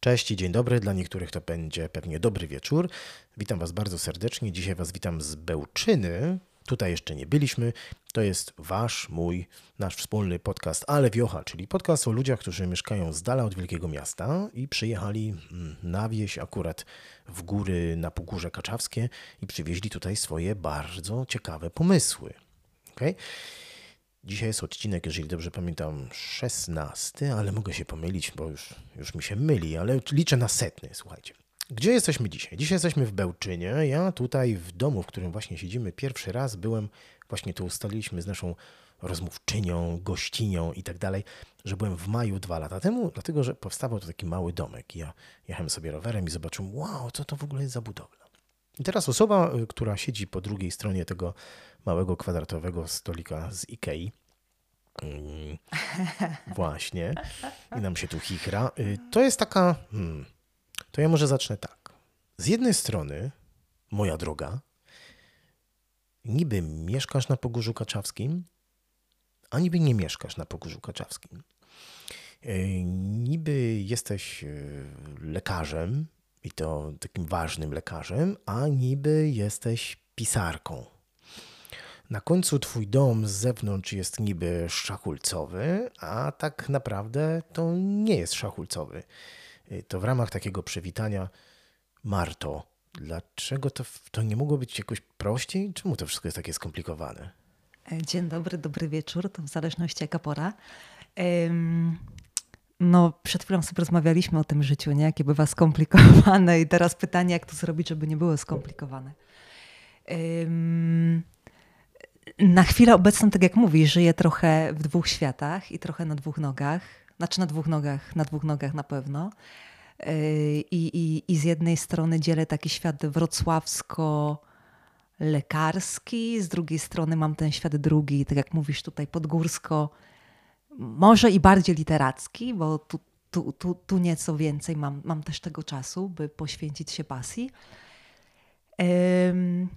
Cześć i dzień dobry. Dla niektórych to będzie pewnie dobry wieczór. Witam Was bardzo serdecznie. Dzisiaj Was witam z Bełczyny. Tutaj jeszcze nie byliśmy. To jest Wasz, mój, nasz wspólny podcast Ale Wiocha, czyli podcast o ludziach, którzy mieszkają z dala od wielkiego miasta i przyjechali mm, na wieś akurat w góry na Pogórze Kaczawskie i przywieźli tutaj swoje bardzo ciekawe pomysły. Okay? Dzisiaj jest odcinek, jeżeli dobrze pamiętam, 16, ale mogę się pomylić, bo już, już mi się myli, ale liczę na setny, słuchajcie. Gdzie jesteśmy dzisiaj? Dzisiaj jesteśmy w Bełczynie. Ja tutaj w domu, w którym właśnie siedzimy, pierwszy raz byłem, właśnie tu ustaliliśmy z naszą rozmówczynią, gościnią i tak dalej, że byłem w maju dwa lata temu, dlatego że powstawał tu taki mały domek. Ja jechałem sobie rowerem i zobaczyłem, wow, co to w ogóle jest za. I teraz osoba, y, która siedzi po drugiej stronie tego małego kwadratowego stolika z Ikei, mm, właśnie, i nam się tu chichra, y, to jest taka, hmm, to ja może zacznę tak. Z jednej strony, moja droga, niby mieszkasz na Pogórzu Kaczawskim, a niby nie mieszkasz na Pogórzu Kaczawskim. Y, niby jesteś lekarzem, i to takim ważnym lekarzem, a niby jesteś pisarką. Na końcu twój dom z zewnątrz jest niby szachulcowy, a tak naprawdę to nie jest szachulcowy. To w ramach takiego przywitania Marto, dlaczego to, to nie mogło być jakoś prościej? Czemu to wszystko jest takie skomplikowane? Dzień dobry, dobry wieczór, to w zależności jaka pora. No, przed chwilą sobie rozmawialiśmy o tym życiu, nie? jakie bywa skomplikowane, i teraz pytanie, jak to zrobić, żeby nie było skomplikowane. Na chwilę obecną, tak jak mówisz, żyję trochę w dwóch światach i trochę na dwóch nogach. Znaczy na dwóch nogach, na dwóch nogach na pewno. Yy, I, i, i z jednej strony dzielę taki świat wrocławsko-lekarski, z drugiej strony mam ten świat drugi, tak jak mówisz tutaj, podgórsko- może i bardziej literacki, bo tu, tu, tu, tu nieco więcej mam, mam też tego czasu, by poświęcić się pasji. Ym,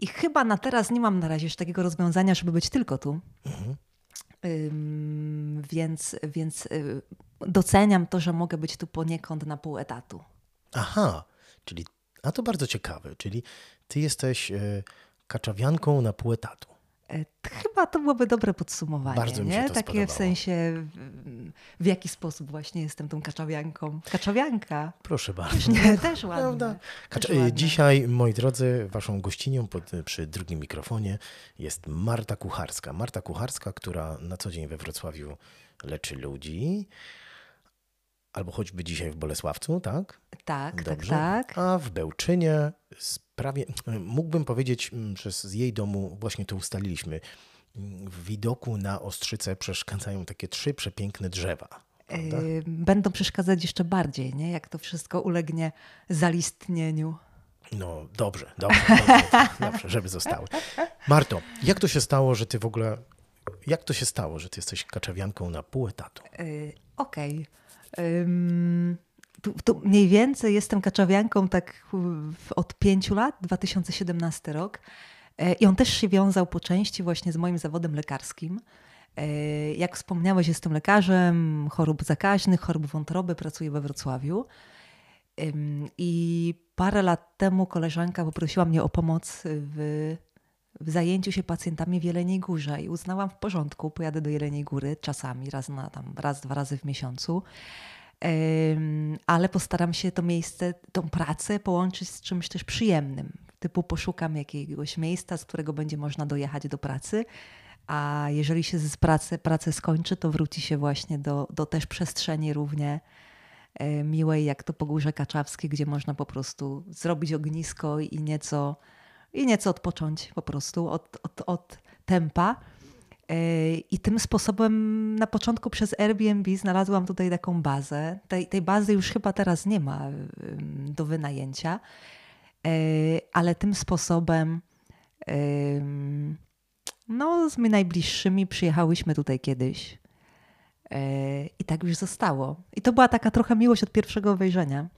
I chyba na teraz nie mam na razie jeszcze takiego rozwiązania, żeby być tylko tu. Mhm. Ym, więc więc y, doceniam to, że mogę być tu poniekąd na pół etatu. Aha, czyli a to bardzo ciekawe, czyli ty jesteś y, kaczawianką na pół etatu. E, chyba to byłoby dobre podsumowanie. Bardzo mi się nie? to Takie spodobało. w sensie, w, jaki sposób właśnie jestem tą kaczawianką. Kaczawianka. Proszę bardzo. Nie, też ładne. Kacz... też ładne. Dzisiaj, moi drodzy, waszą gościnią pod, przy drugim mikrofonie jest Marta Kucharska. Marta Kucharska, która na co dzień we Wrocławiu leczy ludzi. Albo choćby dzisiaj w Bolesławcu, tak? Tak, tak Dobrze. tak, tak. A w Bełczynie prawie, mógłbym powiedzieć, mm, że z jej domu właśnie to ustaliliśmy. W widoku na Ostrzyce przeszkadzają takie trzy przepiękne drzewa. Prawda? Będą przeszkadzać jeszcze bardziej, nie? jak to wszystko ulegnie zalistnieniu. No dobrze, dobrze, dobrze, dobrze, żeby zostały. Marto, jak to się stało, że ty w ogóle, jak to się stało, że ty jesteś kaczawianką na pół etatu? Yy, Okej. Okay. Tu, tu, mniej więcej jestem kaczawianką tak od pięciu lat, 2017 rok. E, I on też się wiązał po części właśnie z moim zawodem lekarskim. E, jak wspomniałeś, jestem lekarzem chorób zakaźnych, chorób wątroby, pracuję we Wrocławiu. I parę lat temu koleżanka poprosiła mnie o pomoc w, w zajęciu się pacjentami w Jeleniej Górze i uznałam w porządku, pojadę do Jeleniej Góry czasami, raz, na, tam, raz dwa razy w miesiącu ale postaram się to miejsce, tą pracę połączyć z czymś też przyjemnym. Typu poszukam jakiegoś miejsca, z którego będzie można dojechać do pracy, a jeżeli się z pracy, pracę skończy, to wróci się właśnie do, do też przestrzeni równie miłej jak to Pogórze Kaczawskie, gdzie można po prostu zrobić ognisko i nieco, i nieco odpocząć po prostu od, od, od tempa. I tym sposobem na początku przez Airbnb znalazłam tutaj taką bazę. Tej, tej bazy już chyba teraz nie ma do wynajęcia, e, ale tym sposobem no, z my najbliższymi przyjechałyśmy tutaj kiedyś. E, I tak już zostało. I to była taka trochę miłość od pierwszego wejrzenia.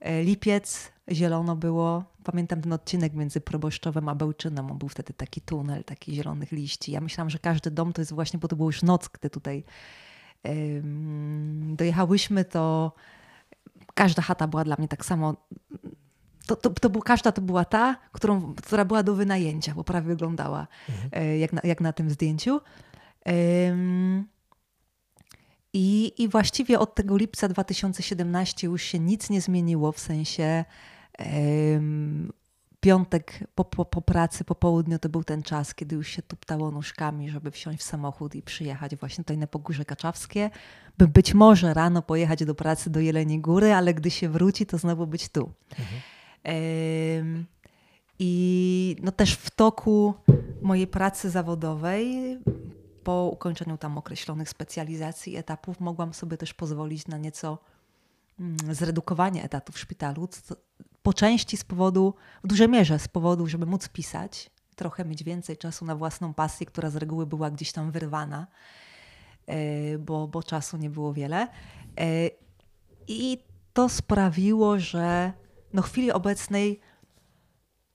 E, lipiec, zielono było. Pamiętam ten odcinek między Proboszczowem a Bełczynem. On był wtedy taki tunel, taki zielonych liści. Ja myślałam, że każdy dom to jest właśnie, bo to było już noc, gdy tutaj dojechałyśmy, to każda chata była dla mnie tak samo. To, to, to był, każda to była ta, którą, która była do wynajęcia, bo prawie wyglądała e, jak, na, jak na tym zdjęciu. I, I właściwie od tego lipca 2017 już się nic nie zmieniło, w sensie ym, piątek po, po, po, pracy, po południu to był ten czas, kiedy już się tuptało nóżkami, żeby wsiąść w samochód i przyjechać właśnie tutaj na Pogórze Kaczawskie, by być może rano pojechać do pracy do Jeleniej Góry, ale gdy się wróci, to znowu być tu. Mhm. Ym, I no też w toku mojej pracy zawodowej po ukończeniu tam określonych specjalizacji, etapów, mogłam sobie też pozwolić na nieco mm, zredukowanie etatu w szpitalu. Po części z powodu, w dużej mierze z powodu, żeby móc pisać, trochę mieć więcej czasu na własną pasję, która z reguły była gdzieś tam wyrwana, e, bo, bo czasu nie było wiele. E, I to sprawiło, że no w chwili obecnej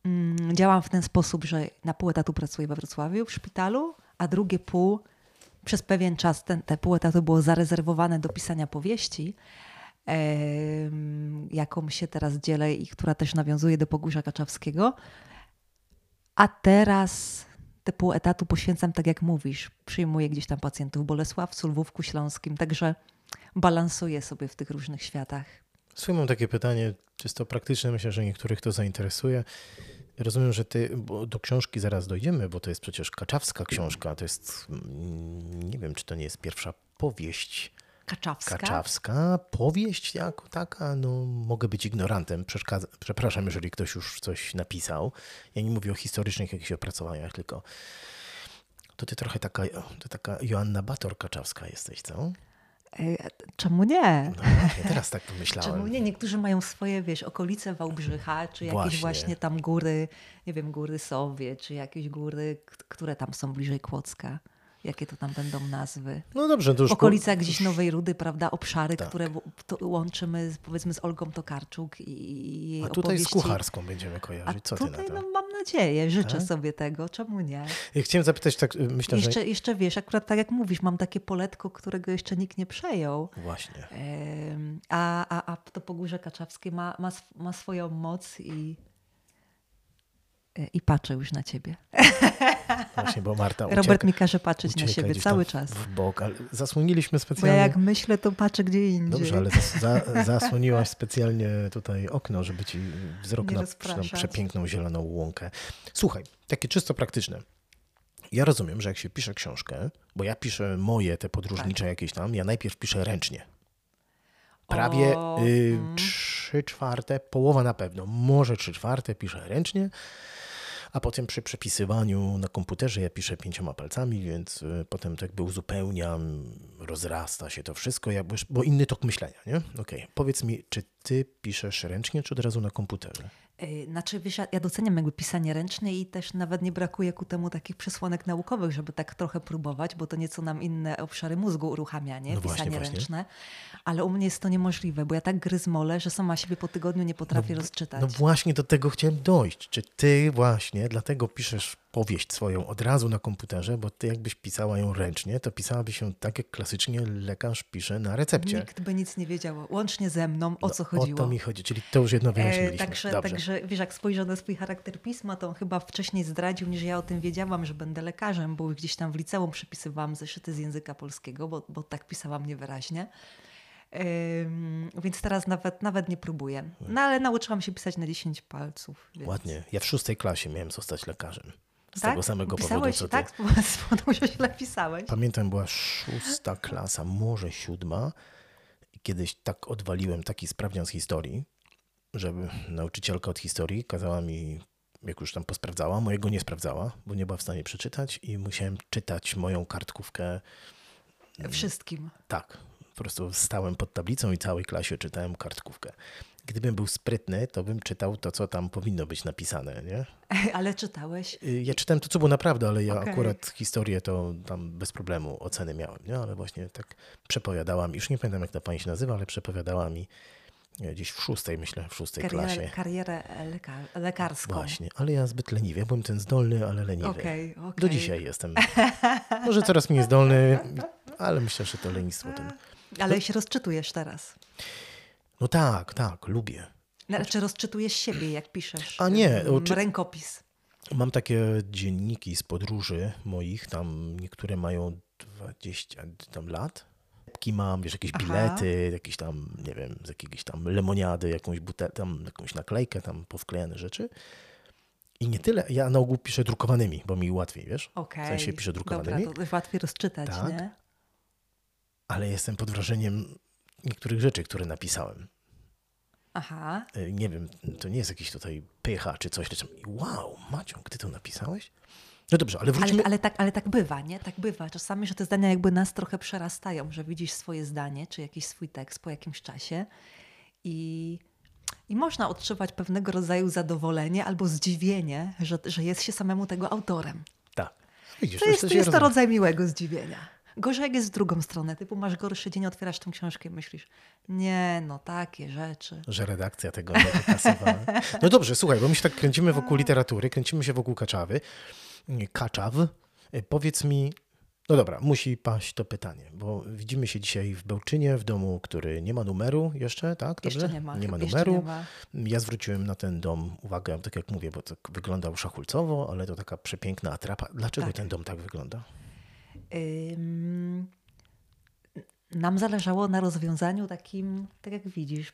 mm, działam w ten sposób, że na pół etatu pracuję we Wrocławiu w szpitalu, a drugie pół, przez pewien czas ten, te pół etatu było zarezerwowane do pisania powieści, e, jaką się teraz dzielę i która też nawiązuje do Pogórza Kaczawskiego. A teraz te pół etatu poświęcam, tak jak mówisz, przyjmuję gdzieś tam pacjentów w Bolesławcu, Lwówku Śląskim, także balansuję sobie w tych różnych światach. Mam takie pytanie, czysto praktyczne, myślę, że niektórych to zainteresuje. Rozumiem, że ty, do książki zaraz dojdziemy, bo to jest przecież kaczawska książka. To jest, mm, nie wiem, czy to nie jest pierwsza powieść Kaczawska. Kaczawska. Powieść jako taka, no mogę być ignorantem. Przepraszam, jeżeli ktoś już coś napisał. Ja nie mówię o historycznych jakichś opracowaniach, tylko to ty trochę taka, to taka Joanna Bator Kaczawska jesteś, co? E, czemu nie? No, teraz tak pomyślałem. Czemu nie? Niektórzy mają swoje, wiesz, okolice Wałbrzycha, czy jakieś właśnie. właśnie tam góry, nie wiem, góry Sowie, czy jakieś góry, które tam są bliżej Kłodzka jakie to tam będą nazwy. No dobrze, to już... Okolica po... gdzieś Nowej Rudy, prawda, obszary, tak. które łączymy powiedzmy z Olgą Tokarczuk i A tutaj opowieści. z Kucharską będziemy kojarzyć. Co tutaj, ty na to? No, mam nadzieję, życzę tak? sobie tego, czemu nie? Ja chciałem zapytać, tak myślę, jeszcze, że... Jeszcze wiesz, akurat tak jak mówisz, mam takie poletko, którego jeszcze nikt nie przejął. Właśnie. A, a, a to Pogórze Kaczawskie ma, ma, ma swoją moc i i patrzę już na ciebie. Właśnie, bo Marta ucieka, Robert mi każe patrzeć na siebie cały czas. W bok, ale zasłoniliśmy specjalnie. Bo ja jak myślę, to patrzę gdzie indziej. Dobrze, ale za, zasłoniłaś specjalnie tutaj okno, żeby ci wzrok na przepiękną zieloną łąkę. Słuchaj, takie czysto praktyczne. Ja rozumiem, że jak się pisze książkę, bo ja piszę moje te podróżnicze tak. jakieś tam, ja najpierw piszę ręcznie. Prawie o, y, mm. trzy czwarte, połowa na pewno, może trzy czwarte piszę ręcznie, a potem przy przepisywaniu na komputerze ja piszę pięcioma palcami, więc y, potem to jakby uzupełniam, rozrasta się to wszystko, bo inny tok myślenia, nie? Okej, okay. powiedz mi, czy ty piszesz ręcznie, czy od razu na komputerze? Y, znaczy, wiesz, ja doceniam jakby pisanie ręczne i też nawet nie brakuje ku temu takich przesłanek naukowych, żeby tak trochę próbować, bo to nieco nam inne obszary mózgu uruchamia, nie? No pisanie właśnie, ręczne. Właśnie. Ale u mnie jest to niemożliwe, bo ja tak gryzmolę, że sama siebie po tygodniu nie potrafię no, rozczytać. No właśnie do tego chciałem dojść. Czy ty właśnie dlatego piszesz powieść swoją od razu na komputerze, bo ty jakbyś pisała ją ręcznie, to pisałabyś ją tak, jak klasycznie lekarz pisze na recepcie. Nikt by nic nie wiedział, łącznie ze mną, o co no, chodziło. O to mi chodzi, czyli to już jedno wyjaśniliśmy. E, także, także wiesz, jak spojrzę na swój charakter pisma, to on chyba wcześniej zdradził, niż ja o tym wiedziałam, że będę lekarzem, bo gdzieś tam w liceum przepisywałam zeszyty z języka polskiego, bo, bo tak pisałam niewyraźnie. więc teraz nawet, nawet nie próbuję. No ale nauczyłam się pisać na 10 palców. Więc... Ładnie. Ja w szóstej klasie miałem zostać lekarzem. Z tak? tego samego Pisałeś, powodu, co tak? ty. Z powodu, źle pisałeś. Pamiętam, była szósta klasa, może siódma. I kiedyś tak odwaliłem taki sprawdzian z historii, żeby nauczycielka od historii kazała mi, jak już tam posprawdzała, mojego nie sprawdzała, bo nie była w stanie przeczytać i musiałem czytać moją kartkówkę. Wszystkim. Tak. Po prostu stałem pod tablicą i całej klasie czytałem kartkówkę gdybym był sprytny, to bym czytał to, co tam powinno być napisane, nie? Ale czytałeś? Y, ja czytałem to, co było naprawdę, ale ja okay. akurat historię to tam bez problemu oceny miałem, nie? Ale właśnie tak przepowiadała mi, już nie pamiętam jak ta pani się nazywa, ale przepowiadała mi gdzieś w szóstej, myślę, w szóstej karierę, klasie. Karierę leka lekarską. Właśnie, ale ja zbyt leniwy. byłem ten zdolny, ale leniwy. Okay, okay. Do dzisiaj jestem. Może coraz mniej zdolny, ale myślę, że to lenistwo. Ten... Ale się rozczytujesz teraz. No tak, tak, lubię. Znaczy rozczytujesz siebie, jak piszesz A nie, oczy- rękopis. Mam takie dzienniki z podróży moich, tam niektóre mają 20 tam lat. Lepki mam, wiesz, jakieś Aha. bilety, jakieś tam, nie wiem, z jakiejś tam lemoniady, jakąś butel, tam jakąś naklejkę, tam powklejane rzeczy. I nie tyle, ja na ogół piszę drukowanymi, bo mi łatwiej, wiesz? Okej. W sensie piszę drukowanymi, Dobra, to łatwiej rozczytać, Tak. nie? ale jestem pod wrażeniem niektórych rzeczy, które napisałem. Aha. Y, Nie wiem, to nie jest jakiś tutaj pycha czy coś, wow, Maciąg, ty to napisałeś? No dobrze, ale wróćmy... Ale, ale, tak, ale tak bywa, nie? Tak bywa. Czasami, że te zdania jakby nas trochę przerastają, że widzisz swoje zdanie, czy jakiś swój tekst po jakimś czasie i, i można odczuwać pewnego rodzaju zadowolenie albo zdziwienie, że, że jest się samemu tego autorem. Tak. Widzisz, To jest, to jest to rodzaj miłego zdziwienia. Gorzej jak jest w drugą stronę, typu masz gorszy dzień, otwierasz tą książkę i myślisz, nie, no takie rzeczy. Że redakcja tego nie wykasowała. No dobrze, słuchaj, bo my się tak kręcimy wokół literatury, kręcimy się wokół Kaczawy. Kaczaw. Y, Powiedz mi, no dobra, musi paść to pytanie, bo widzimy się dzisiaj w Bełczynie, w domu, który nie ma numeru jeszcze, tak? Dobrze? Jeszcze nie ma. Nie ma numeru. Nie ma. Ja zwróciłem na ten dom uwagę, tak jak mówię, bo tak wyglądał szachulcowo, ale to taka przepiękna atrapa. Dlaczego Tak. ten dom tak wygląda? Nam zależało na rozwiązaniu takim, tak jak widzisz,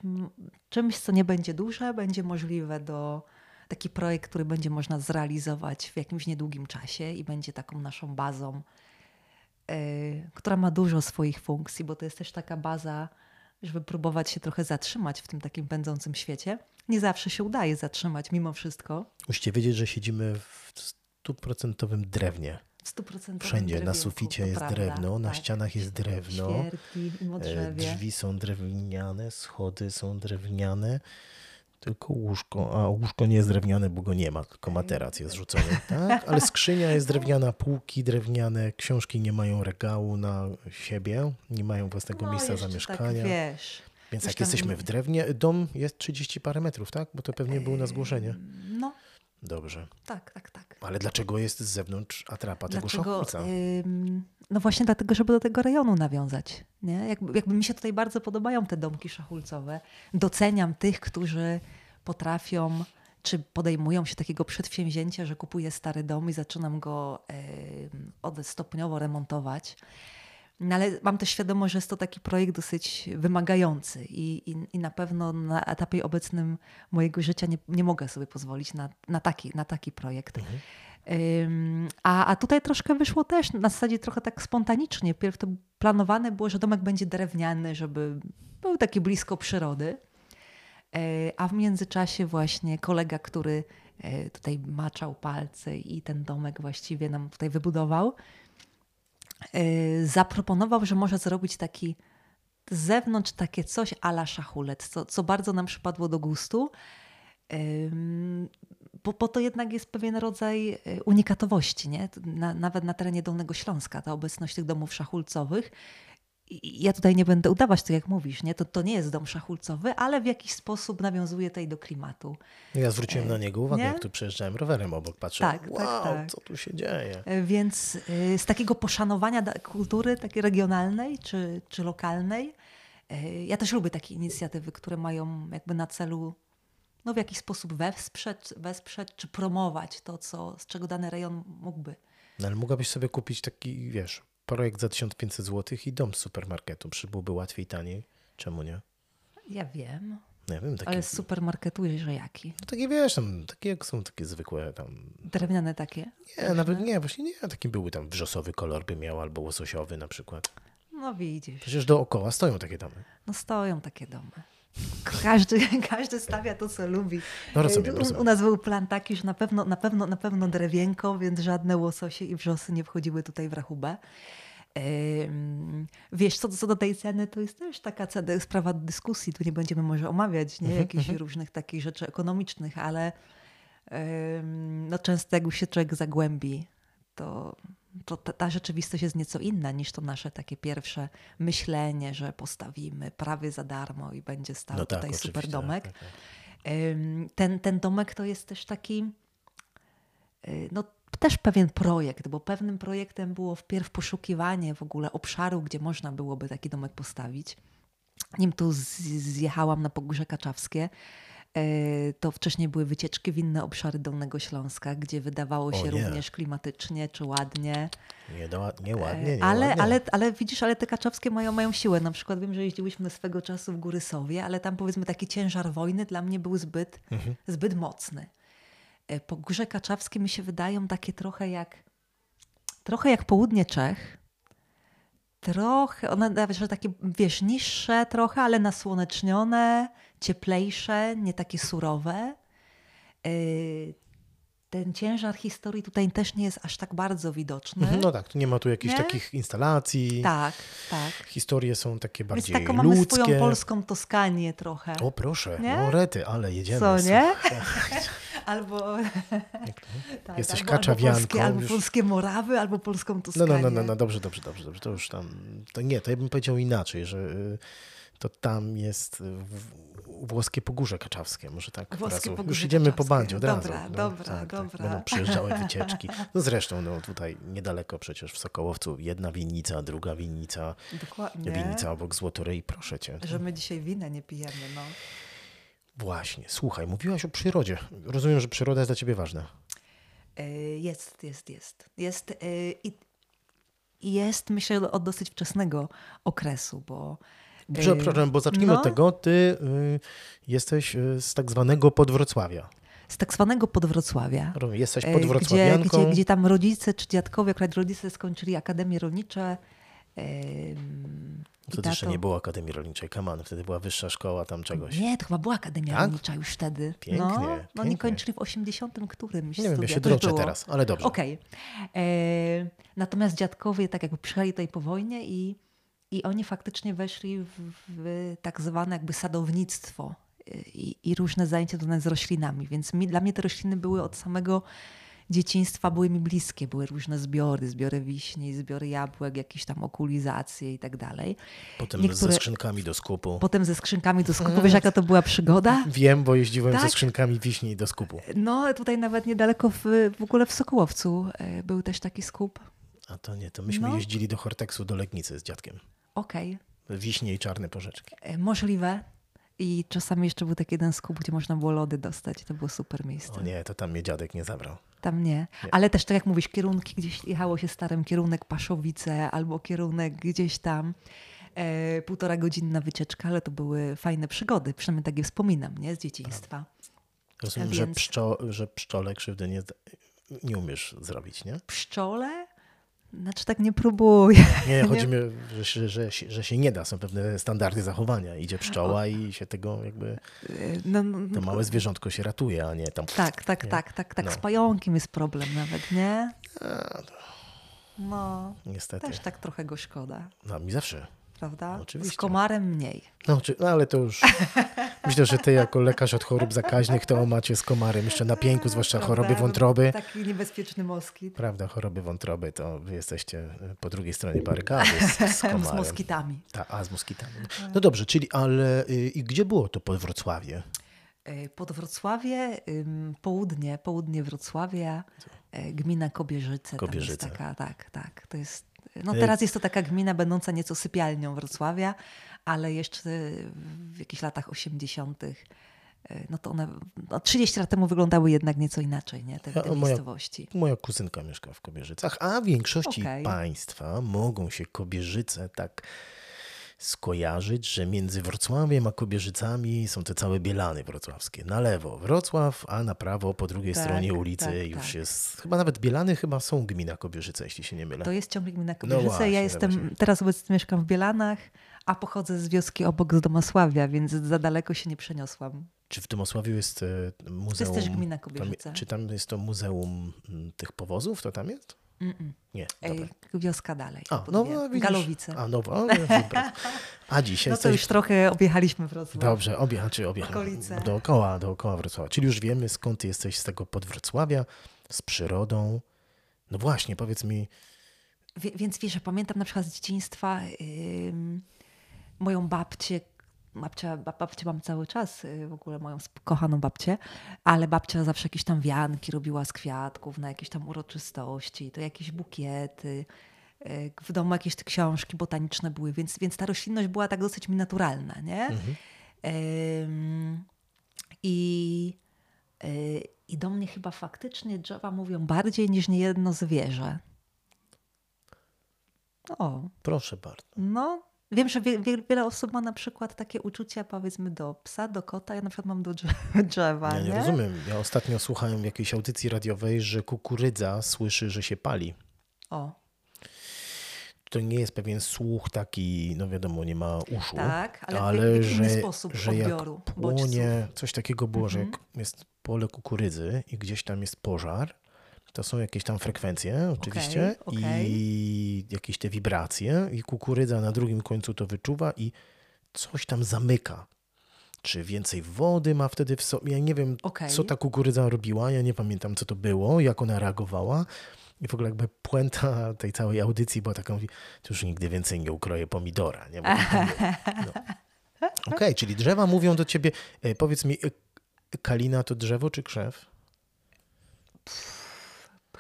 czymś, co nie będzie duże, będzie możliwe do taki projekt, który będzie można zrealizować w jakimś niedługim czasie i będzie taką naszą bazą, y, która ma dużo swoich funkcji, bo to jest też taka baza, żeby próbować się trochę zatrzymać w tym takim pędzącym świecie. Nie zawsze się udaje zatrzymać mimo wszystko. Musicie wiedzieć, że siedzimy w stuprocentowym drewnie. W 100% Wszędzie na suficie jest prawda, drewno, na tak. ścianach jest drewno. Świerki E. Drzwi są drewniane, schody są drewniane, tylko łóżko, a łóżko nie jest drewniane, bo go nie ma, tylko materac jest rzucony, tak? Ale skrzynia jest drewniana, półki drewniane, książki nie mają regału na siebie, nie mają własnego No, miejsca jeszcze zamieszkania. Tak, wiesz. Więc jak jesteśmy w drewnie, dom jest 30 parę metrów, tak? Bo to pewnie było na zgłoszenie. No, Dobrze. tak, tak, tak. Ale dlaczego jest z zewnątrz atrapa tego Dlaczego? szachulca? ym, no właśnie dlatego, żeby do tego rejonu nawiązać. Nie? Jakby, jakby mi się tutaj bardzo podobają te domki szachulcowe. Doceniam tych, którzy potrafią czy podejmują się takiego przedsięwzięcia, że kupuję stary dom i zaczynam go od, stopniowo remontować. No ale mam też świadomość, że jest to taki projekt dosyć wymagający i, i, i na pewno na etapie obecnym mojego życia nie, nie mogę sobie pozwolić na, na, taki, na taki projekt. Ym, A, a tutaj troszkę wyszło też na zasadzie trochę tak spontanicznie. Pierw to planowane było, że domek będzie drewniany, żeby był taki blisko przyrody. E, A w międzyczasie właśnie kolega, który e, tutaj maczał palce i ten domek właściwie nam tutaj wybudował, zaproponował, że może zrobić taki z zewnątrz takie coś ala szachulec, co, co bardzo nam przypadło do gustu. Bo, bo to jednak jest pewien rodzaj e, unikatowości, nie? Na, nawet na terenie Dolnego Śląska, ta obecność tych domów szachulcowych. Ja tutaj nie będę udawać to, jak mówisz, nie? To, to nie jest dom szachulcowy, ale w jakiś sposób nawiązuje tutaj do klimatu. Ja zwróciłem na niego uwagę, nie? jak tu przejeżdżałem rowerem obok, patrzę, Tak, tak, wow, tak. co tu się dzieje? E, Więc e, z takiego poszanowania kultury takiej regionalnej czy, czy lokalnej, e, ja też lubię takie inicjatywy, które mają jakby na celu no, w jakiś sposób wesprzeć, wesprzeć czy promować to, co, z czego dany rejon mógłby. No ale mogłabyś sobie kupić taki, wiesz, projekt za 1500 zł i dom z supermarketu. Przy byłoby łatwiej, taniej. Czemu nie? Ja wiem, Nie wiem, takie, ale z supermarketu, że jaki? no takie wiesz, tam, takie jak są takie zwykłe tam. Drewniane takie? Nie, nawet nie, właśnie nie, taki były tam wrzosowy kolor by miał, albo łososiowy na przykład. No widzisz, Przecież dookoła stoją takie domy. no stoją takie domy. Każdy, każdy stawia to, co lubi. No rozumiem, u, rozumiem. u nas był plan taki, że na pewno, na pewno, na pewno drewienko, więc żadne łososie i wrzosy nie wchodziły tutaj w rachubę. Wiesz, co, co do tej ceny, to jest też taka cena, sprawa dyskusji. Tu nie będziemy może omawiać nie, Mhm, jakichś różnych takich rzeczy ekonomicznych, ale no, często jak się człowiek zagłębi, to, to ta, ta rzeczywistość jest nieco inna niż to nasze takie pierwsze myślenie, że postawimy prawie za darmo i będzie stał No tak, tutaj super tak, domek. tak, tak. Ym, Ten, ten domek to jest też taki, y, no też pewien projekt, bo pewnym projektem było wpierw poszukiwanie w ogóle obszaru, gdzie można byłoby taki domek postawić. nim tu zjechałam na Pogórze Kaczawskie, e, to wcześniej były wycieczki w inne obszary Dolnego Śląska, gdzie wydawało się również klimatycznie czy ładnie. Nie, do, nie ładnie, nie ale, ładnie. Ale, ale widzisz, ale te kaczawskie mają, mają siłę. Na przykład wiem, że jeździłyśmy swego czasu w Góry Sowie, ale tam powiedzmy taki ciężar wojny dla mnie był zbyt, mhm. zbyt mocny. E, po Górze mi się wydają takie trochę jak trochę jak południe Czech, trochę, one nawet, że takie, wiesz, niższe trochę, ale nasłonecznione, cieplejsze, nie takie surowe. Y, ten ciężar historii tutaj też nie jest aż tak bardzo widoczny. Mhm, no tak, nie ma tu jakichś nie? takich instalacji. Tak, tak. Historie są takie bardziej Więc taką ludzkie. mamy swoją polską Toskanię trochę. O proszę, nie? no rety, ale jedziemy. Co, nie? albo... tak, Jesteś albo, kaczawianką. Albo polskie, albo polskie Morawy, albo polską Toskanię. No, no, no, no, no, dobrze, dobrze, dobrze, dobrze. To już tam... To nie, to ja bym powiedział inaczej, że y, to tam jest włoskie Pogórze Kaczawskie, może tak włoskie. Pogórze Już idziemy Kaczawskie. po bandzie od dobra, razu. No, dobra, tak, dobra. Tak. Będą przyjeżdżały wycieczki. No zresztą no, tutaj niedaleko przecież w Sokołowcu jedna winnica, druga winnica. Dokładnie. Winnica obok Złotoryi, proszę cię. Że my dzisiaj wina nie pijemy, no. Właśnie, słuchaj, mówiłaś o przyrodzie. Rozumiem, że przyroda jest dla ciebie ważna. E, jest, jest, jest. Jest e, i jest, myślę, od dosyć wczesnego okresu, bo Przepraszam, bo zacznijmy no. od tego. Ty y, jesteś y, z tak zwanego Podwrocławia. Z tak zwanego Podwrocławia. Jesteś podwrocławianką. Gdzie, gdzie, gdzie tam rodzice czy dziadkowie, akurat rodzice skończyli akademie rolnicze. Wtedy jeszcze nie było Akademii Rolniczej, Kaman, wtedy była wyższa szkoła tam czegoś. Nie, to chyba była Akademia tak? Rolnicza już wtedy. Pięknie, no, pięknie. No oni kończyli w 80 którymś Nie wiem, ja się droczę teraz, ale dobrze. Okej. Okay. E, natomiast dziadkowie tak jakby przyjechali tutaj po wojnie i i oni faktycznie weszli w, w tak zwane jakby sadownictwo i, i różne zajęcia związane z roślinami. Więc mi, dla mnie te rośliny były od samego dzieciństwa były mi bliskie. Były różne zbiory, zbiory wiśni, zbiory jabłek, jakieś tam okulizacje i tak dalej. Potem Niektóre... ze skrzynkami do skupu. Potem ze skrzynkami do skupu. Wiesz, jaka to była przygoda? Wiem, bo jeździłem tak? ze skrzynkami wiśni do skupu. No, tutaj nawet niedaleko w, w ogóle w Sokołowcu e, był też taki skup. A to nie, to myśmy no. jeździli do Horteksu, do Legnicy z dziadkiem. Okej. Okay. Wiśnie i czarne porzeczki. E, możliwe. I czasami jeszcze był taki jeden skup, gdzie można było lody dostać. To było super miejsce. O nie, to tam mnie dziadek nie zabrał. Tam nie. nie. Ale też tak jak mówisz, kierunki gdzieś jechało się starym, kierunek Paszowice albo kierunek gdzieś tam. E, półtora godzinna wycieczka, ale to były fajne przygody. Przynajmniej tak je wspominam, nie? Z dzieciństwa. Rozumiem, Więc... że, pszczo, że pszczole krzywdy nie, nie umiesz zrobić, nie? Pszczole? Znaczy tak nie próbuję. Nie, chodzi mi, że, że, że, się nie da. Są pewne standardy zachowania. Idzie pszczoła i się tego jakby... No, no, to małe zwierzątko się ratuje, a nie tam... Tak, tak, nie? tak, tak, tak. No. Z pająkiem jest problem nawet, nie? No. Niestety. Też tak trochę go szkoda. No, mi zawsze prawda? No, oczywiście. Z komarem mniej. No, czy, no ale to już. Myślę, że ty jako lekarz od chorób zakaźnych to macie z komarem jeszcze na pięku, zwłaszcza prawda? choroby wątroby. Taki niebezpieczny moskit. Prawda, choroby wątroby to wy jesteście po drugiej stronie barykady z, z komarem. z moskitami. Ta, a, z moskitami. No dobrze, czyli ale y, i gdzie było to pod Wrocławie? Y, pod Wrocławie, południe, południe Wrocławia, y, gmina Kobierzyce. Kobierzyce. Taka, tak, tak. To jest no teraz jest to taka gmina będąca nieco sypialnią Wrocławia, ale jeszcze w jakichś latach 80. E, no to one no 30 lat temu wyglądały jednak nieco inaczej, nie? Te, te moja, miejscowości. Moja kuzynka mieszka w Kobierzycach, a w większości okay. państwa mogą się Kobierzyce tak skojarzyć, że między Wrocławiem a Kobierzycami są te całe Bielany wrocławskie. Na lewo Wrocław, a na prawo po drugiej tak, stronie ulicy tak, już tak. jest... Chyba nawet Bielany chyba są gmina Kobierzyce, jeśli się nie mylę. To jest ciągle gmina no Kobierzyce. No właśnie, ja jestem, właśnie. teraz obecnie mieszkam w Bielanach, a pochodzę z wioski obok z Domosławia, więc za daleko się nie przeniosłam. Czy w Domosławiu jest muzeum... To jest też gmina Kobierzyce. Tam, czy tam jest to muzeum tych powozów? To tam jest? Mm-mm. Nie. Dobra. Wioska dalej. A, no, no, widzisz. Galowice. A, no, a dzisiaj. No to już trochę objechaliśmy Wrocław. Dobrze, obie, czy objechaliśmy. Dookoła, dookoła Wrocławia. Czyli już wiemy, skąd jesteś z tego podwrocławia, z przyrodą. No właśnie, powiedz mi. Wie, więc wiesz, pamiętam na przykład z dzieciństwa yy, moją babcię, babcia, babcię mam cały czas, y, w ogóle moją kochaną babcię, ale babcia zawsze jakieś tam wianki robiła z kwiatków na jakieś tam uroczystości, to jakieś bukiety. w domu jakieś te książki botaniczne były, więc, więc ta roślinność była tak dosyć mi naturalna, nie? Mhm. I, y, I do mnie chyba faktycznie drzewa mówią bardziej niż niejedno zwierzę. O. Proszę bardzo. No, wiem, że wie, wie, wiele osób ma na przykład takie uczucia, powiedzmy, do psa, do kota. Ja na przykład mam do drzewa. Ja nie, nie? rozumiem. Ja ostatnio słuchałem jakiejś audycji radiowej, że kukurydza słyszy, że się pali. O to nie jest pewien słuch taki, no wiadomo, nie ma uszu. Tak, ale, ale w, że, sposób że odbioru jak płonie, coś takiego było, że jak jest pole kukurydzy i gdzieś tam jest pożar, to są jakieś tam frekwencje oczywiście okay, okay. i jakieś te wibracje i kukurydza na drugim końcu to wyczuwa i coś tam zamyka. Czy więcej wody ma wtedy w sobie? Ja nie wiem, okay. co ta kukurydza robiła, ja nie pamiętam, co to było, jak ona reagowała, i w ogóle jakby puenta tej całej audycji była taka, mówi, już nigdy więcej nie ukroję pomidora. Nie? No. Okej, okay, czyli drzewa mówią do ciebie, e, powiedz mi, e, kalina to drzewo czy krzew? Pff,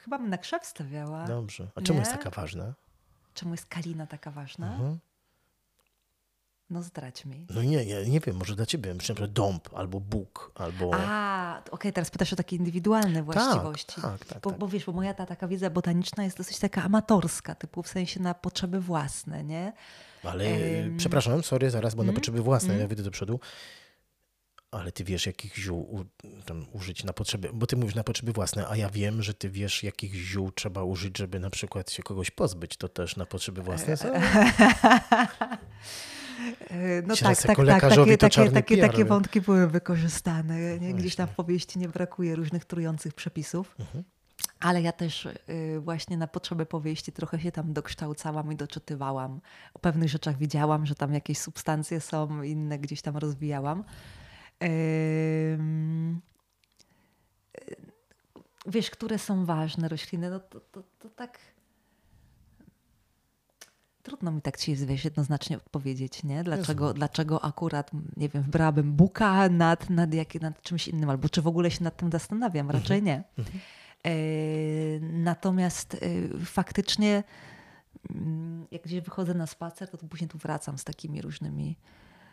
chyba bym na krzew stawiała. Dobrze. A czemu nie? jest taka ważna? Czemu jest kalina taka ważna? Mhm. No zdradź mi. No nie, ja nie wiem, może dla ciebie, przykład dąb albo Bóg, albo... A, okej, okay, teraz pytasz o takie indywidualne tak, właściwości. Tak, tak, tak, bo, tak. bo wiesz, bo moja ta taka wiedza botaniczna jest dosyć taka amatorska, typu w sensie na potrzeby własne, nie? Ale um... przepraszam, sorry, zaraz, bo mm? na potrzeby własne, mm? ja wyjdę do przodu. Ale ty wiesz, jakich ziół użyć na potrzeby, bo ty mówisz na potrzeby własne, a ja wiem, że ty wiesz, jakich ziół trzeba użyć, żeby na przykład się kogoś pozbyć. To też na potrzeby własne są? E, no tak, tak, tak. Takie, takie, takie, takie wątki były wykorzystane. Nie? Gdzieś tam w powieści nie brakuje różnych trujących przepisów. Mhm. Ale ja też y, właśnie na potrzeby powieści trochę się tam dokształcałam i doczytywałam. O pewnych rzeczach wiedziałam, że tam jakieś substancje są, inne gdzieś tam rozwijałam. Wiesz, które są ważne rośliny, no to, to, to tak Trudno mi tak ci jest, wiesz, jednoznacznie odpowiedzieć, nie? Dlaczego, dlaczego akurat, nie wiem, wybrałabym buka nad, nad, jak, nad czymś innym, albo czy w ogóle się nad tym zastanawiam, mhm. raczej nie. Mhm. E, natomiast e, faktycznie, mm, jak gdzieś wychodzę na spacer, to później tu wracam z takimi różnymi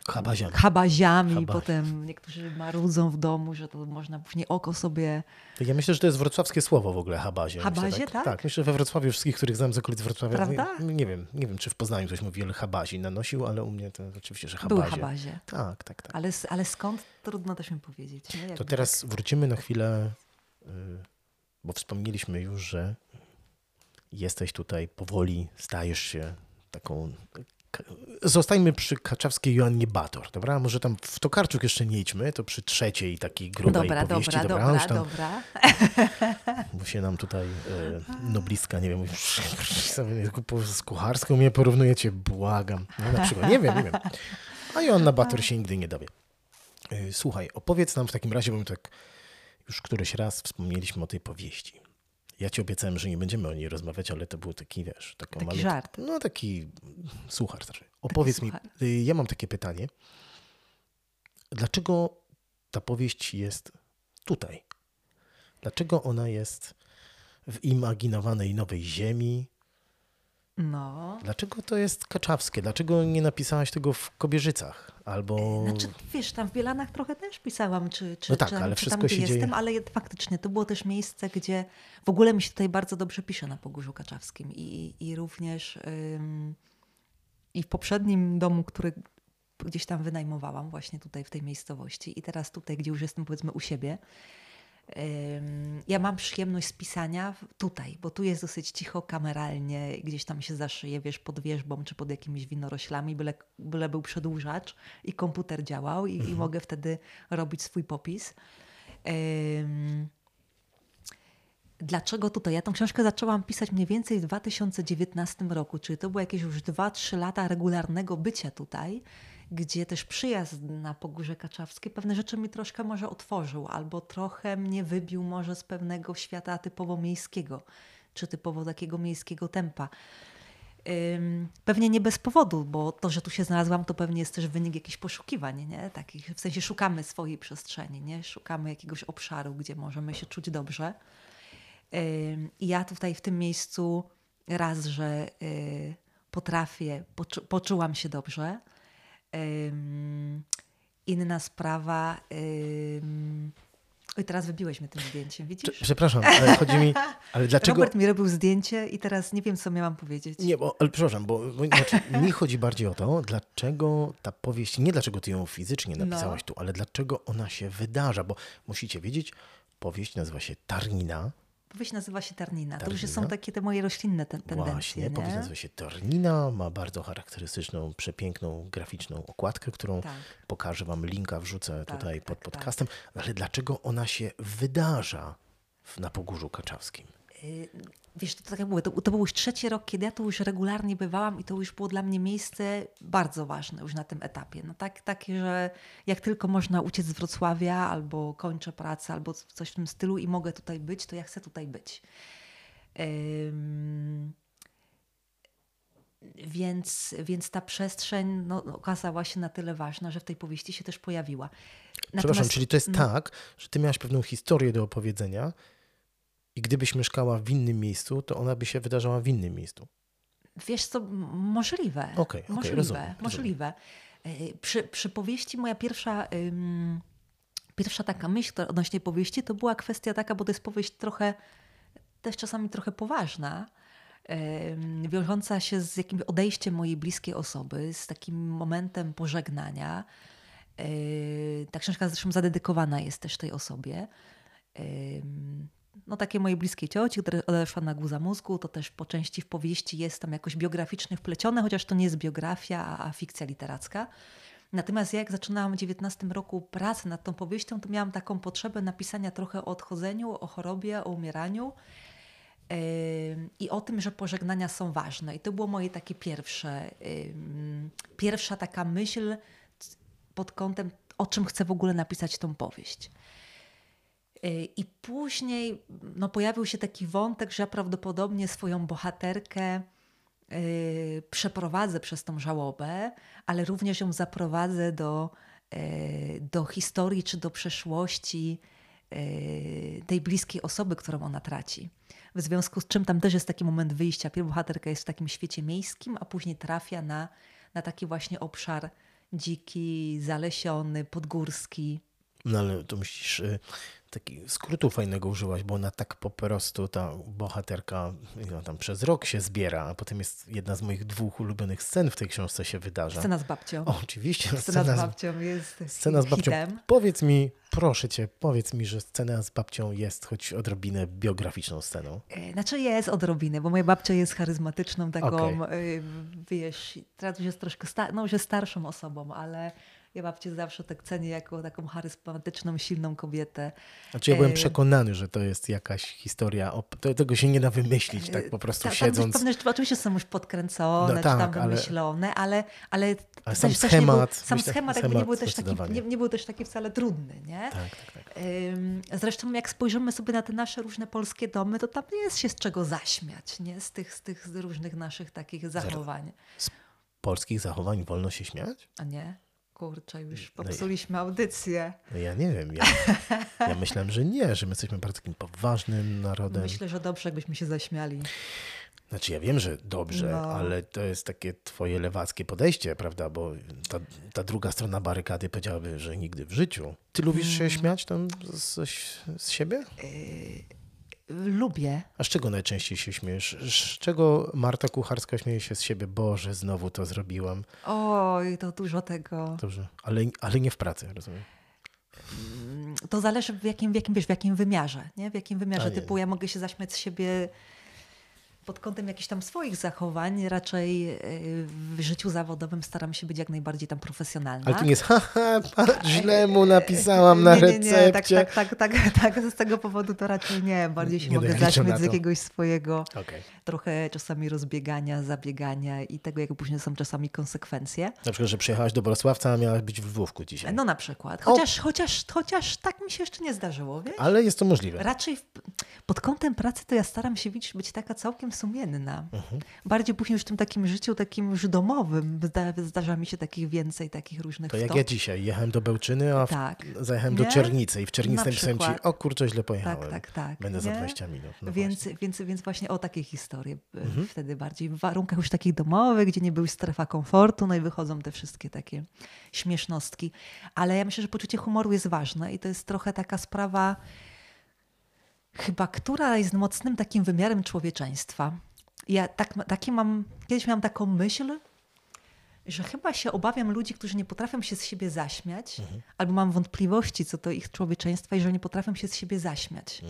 Habaziami. Habaziami. Potem niektórzy marudzą w domu, że to można później oko sobie... Ja myślę, że to jest wrocławskie słowo w ogóle, habazie. Habazie, myślę, tak? tak? Tak, myślę, że we Wrocławiu wszystkich, których znam z okolic Wrocławia, Prawda? Nie, nie, wiem, nie wiem, czy w Poznaniu ktoś mówi, ale habazi nanosił, ale u mnie to oczywiście, że habazie. Były habazie. Tak, tak, tak. Ale, ale skąd? Trudno też mi powiedzieć. To teraz tak. wrócimy na chwilę, y, bo wspomnieliśmy już, że jesteś tutaj powoli, stajesz się taką Zostańmy przy kaczawskiej Joannie Bator, dobra? Może tam w Tokarczuk jeszcze nie idźmy, to przy trzeciej takiej grubej dobra, powieści. Dobra, dobra, dobra, tam, dobra. Bo się nam tutaj e, noblistka, nie wiem, z kucharską mnie porównujecie, błagam. No, na przykład, nie wiem, nie wiem. A Joanna Bator się nigdy nie dowie. E, słuchaj, opowiedz nam w takim razie, bo my tak już któryś raz wspomnieliśmy o tej powieści. Ja ci obiecałem, że nie będziemy o niej rozmawiać, ale to był taki, wiesz, taki malut... żart. No taki słuchar. Znaczy. Opowiedz taki mi. Y, ja mam takie pytanie. Dlaczego ta powieść jest tutaj? Dlaczego ona jest w imaginowanej nowej ziemi? No. Dlaczego to jest kaczawskie? Dlaczego nie napisałaś tego w Kobierzycach? Albo... Znaczy, wiesz, tam w Bielanach trochę też pisałam, czy, czy, no tak, czy, ale czy wszystko tam, się gdzie dzieje... jestem, ale faktycznie to było też miejsce, gdzie w ogóle mi się tutaj bardzo dobrze pisze na Pogórzu Kaczawskim i, i również ym, i w poprzednim domu, który gdzieś tam wynajmowałam właśnie tutaj w tej miejscowości i teraz tutaj, gdzie już jestem powiedzmy u siebie, ja mam przyjemność z pisania tutaj, bo tu jest dosyć cicho, kameralnie, gdzieś tam się zaszyje, wiesz, pod wierzbą czy pod jakimiś winoroślami, byle, byle był przedłużacz i komputer działał i, mhm. i mogę wtedy robić swój popis. Dlaczego tutaj? Ja tą książkę zaczęłam pisać mniej więcej w 2019 roku, czyli to było jakieś już 2-3 lata regularnego bycia tutaj gdzie też przyjazd na Pogórze Kaczawskie pewne rzeczy mi troszkę może otworzył, albo trochę mnie wybił może z pewnego świata typowo miejskiego, czy typowo takiego miejskiego tempa. Pewnie nie bez powodu, bo to, że tu się znalazłam, to pewnie jest też wynik jakichś poszukiwań, nie? Takich, w sensie szukamy swojej przestrzeni, nie? Szukamy jakiegoś obszaru, gdzie możemy się czuć dobrze. I ja tutaj w tym miejscu raz, że y, potrafię, poczu, poczułam się dobrze. Inna sprawa. Oj, teraz wybiłeś mnie tym zdjęciem, widzisz? Przepraszam, ale chodzi mi, ale dlaczego... Robert mi robił zdjęcie i teraz nie wiem, co miałam powiedzieć. Nie, bo, ale przepraszam, bo, bo znaczy, mi chodzi bardziej o to, dlaczego ta powieść, nie dlaczego ty ją fizycznie napisałaś no. tu, ale dlaczego ona się wydarza, bo musicie wiedzieć, powieść nazywa się Tarnina, Powieść nazywa się Tarnina. Tarnina. To już są takie te moje roślinne ten, tendencje. Właśnie, nie? powieść nazywa się Tarnina, ma bardzo charakterystyczną, przepiękną, graficzną okładkę, którą tak. pokażę wam, linka wrzucę tak, tutaj pod tak, tak. podcastem. Ale dlaczego ona się wydarza na Pogórzu Kaczawskim? Wiesz, to tak jak mówię, to, to, był już trzeci rok, kiedy ja tu już regularnie bywałam i to już było dla mnie miejsce bardzo ważne już na tym etapie. No tak, takie, że jak tylko można uciec z Wrocławia albo kończę pracę albo coś w tym stylu i mogę tutaj być, to ja chcę tutaj być. Ym... Więc, więc ta przestrzeń no, okazała się na tyle ważna, że w tej powieści się też pojawiła. Natomiast, Przepraszam, czyli to jest no, tak, że ty miałaś pewną historię do opowiedzenia, i gdybyś mieszkała w innym miejscu, to ona by się wydarzała w innym miejscu. Wiesz co, możliwe. Okay, okay, możliwe, rozumiem, możliwe. Rozumiem. Przy, przy powieści moja pierwsza, ym, pierwsza taka myśl odnośnie powieści to była kwestia taka, bo to jest powieść trochę, też czasami trochę poważna, ym, wiążąca się z jakimś odejściem mojej bliskiej osoby, z takim momentem pożegnania. Yy, ta książka zresztą zadedykowana jest też tej osobie no, takie mojej bliskiej cioci, która odeszła na guza mózgu, to też po części w powieści jest tam jakoś biograficznie wplecione, chociaż to nie jest biografia, a, a fikcja literacka. Natomiast ja jak zaczynałam w 19 roku pracę nad tą powieścią, to miałam taką potrzebę napisania trochę o odchodzeniu, o chorobie, o umieraniu yy, i o tym, że pożegnania są ważne. I to było moje takie pierwsze, yy, pierwsza taka myśl pod kątem, o czym chcę w ogóle napisać tą powieść. Y, I później no, pojawił się taki wątek, że ja prawdopodobnie swoją bohaterkę yy, przeprowadzę przez tą żałobę, ale również ją zaprowadzę do, yy, do historii czy do przeszłości yy, tej bliskiej osoby, którą ona traci. W związku z czym tam też jest taki moment wyjścia. Pierw bohaterka jest w takim świecie miejskim, a później trafia na, na taki właśnie obszar dziki, zalesiony, podgórski. No ale to musisz taki skrótu fajnego użyłaś, bo ona tak po prostu, ta bohaterka no, tam przez rok się zbiera, a potem jest jedna z moich dwóch ulubionych scen w tej książce się wydarza. Scena z babcią. O, oczywiście. Scena, scena z babcią jest Scena z babcią. Hitem. Powiedz mi, proszę cię, powiedz mi, że scena z babcią jest choć odrobinę biograficzną sceną. E, znaczy jest odrobinę, bo moja babcia jest charyzmatyczną taką, okay. wiesz, teraz już jest troszkę, sta- no już jest starszą osobą, ale ja babcię zawsze tak cenię jako taką charyzmatyczną, silną kobietę. Znaczy ja byłem e, przekonany, że to jest jakaś historia, tego się nie da wymyślić tak po prostu ta, siedząc. Pewne rzeczy oczywiście są już podkręcone, no, tak, tam wymyślone, ale, ale, ale sam schemat, nie był, sam schemat, schemat nie, był też taki, nie, nie, był też taki wcale trudny. Nie? Tak, tak, tak. Zresztą jak spojrzymy sobie na te nasze różne polskie domy, to tam jest się z czego zaśmiać, nie? Z tych, z tych różnych naszych takich zachowań. Z polskich zachowań wolno się śmiać? A nie? Kurczę, już no popsuliśmy no audycję. No ja nie wiem. Ja, ja myślałem, że nie, że my jesteśmy bardzo takim poważnym narodem. Myślę, że dobrze, jakbyśmy się zaśmiali. Znaczy ja wiem, że dobrze, no. ale to jest takie twoje lewackie podejście, prawda? Bo ta, ta druga strona barykady powiedziałaby, że nigdy w życiu. Ty lubisz się hmm. śmiać tam z, z siebie? Y lubię. A z czego najczęściej się śmiesz? Z czego Marta Kucharska śmieje się z siebie? Boże, znowu to zrobiłam. Oj, to dużo tego. Dobrze, ale, ale nie w pracy, rozumiem. Mm, to zależy w jakim, w jakim, wiesz, w jakim wymiarze. Nie? W jakim wymiarze typu ja mogę się zaśmiać z siebie pod kątem jakichś tam swoich zachowań, raczej y, w życiu zawodowym staram się być jak najbardziej tam profesjonalna. Ale to nie jest, haha, źle mu napisałam na nie, nie, nie, recepcie. Tak, tak, tak, tak, tak, z tego powodu to raczej nie. Bardziej się mogę zaśmiać z jakiegoś swojego trochę czasami rozbiegania, zabiegania i tego, jak później są czasami konsekwencje. Na przykład, że przyjechałaś do Bolesławca, a miałaś być w Lwówku dzisiaj. No na przykład. Chociaż, chociaż, chociaż tak mi się jeszcze nie zdarzyło, wiesz? Ale jest to możliwe. Raczej... Pod kątem pracy to ja staram się być taka całkiem sumienna. Mhm. Bardziej później już w tym takim życiu takim już domowym zda, zdarza mi się takich więcej takich różnych To jak ja dzisiaj jechałem do Bełczyny, a w, Tak. zajechałem do Nie? Czernicy i w Czernicy Na napisałem ci, o kurczę, źle pojechałem. Tak, tak, tak. Będę za nie? 20 minut. No więc, właśnie. więc, więc właśnie o takie historie e, Mhm. wtedy bardziej. W warunkach już takich domowych, gdzie nie były strefa komfortu, no i wychodzą te wszystkie takie śmiesznostki. Ale ja myślę, że poczucie humoru jest ważne i to jest trochę taka sprawa, chyba, która jest mocnym takim wymiarem człowieczeństwa. Ja tak, taki mam, kiedyś miałam taką myśl, że chyba się obawiam ludzi, którzy nie potrafią się z siebie zaśmiać, Mhm. albo mam wątpliwości co do ich człowieczeństwa i że nie potrafią się z siebie zaśmiać.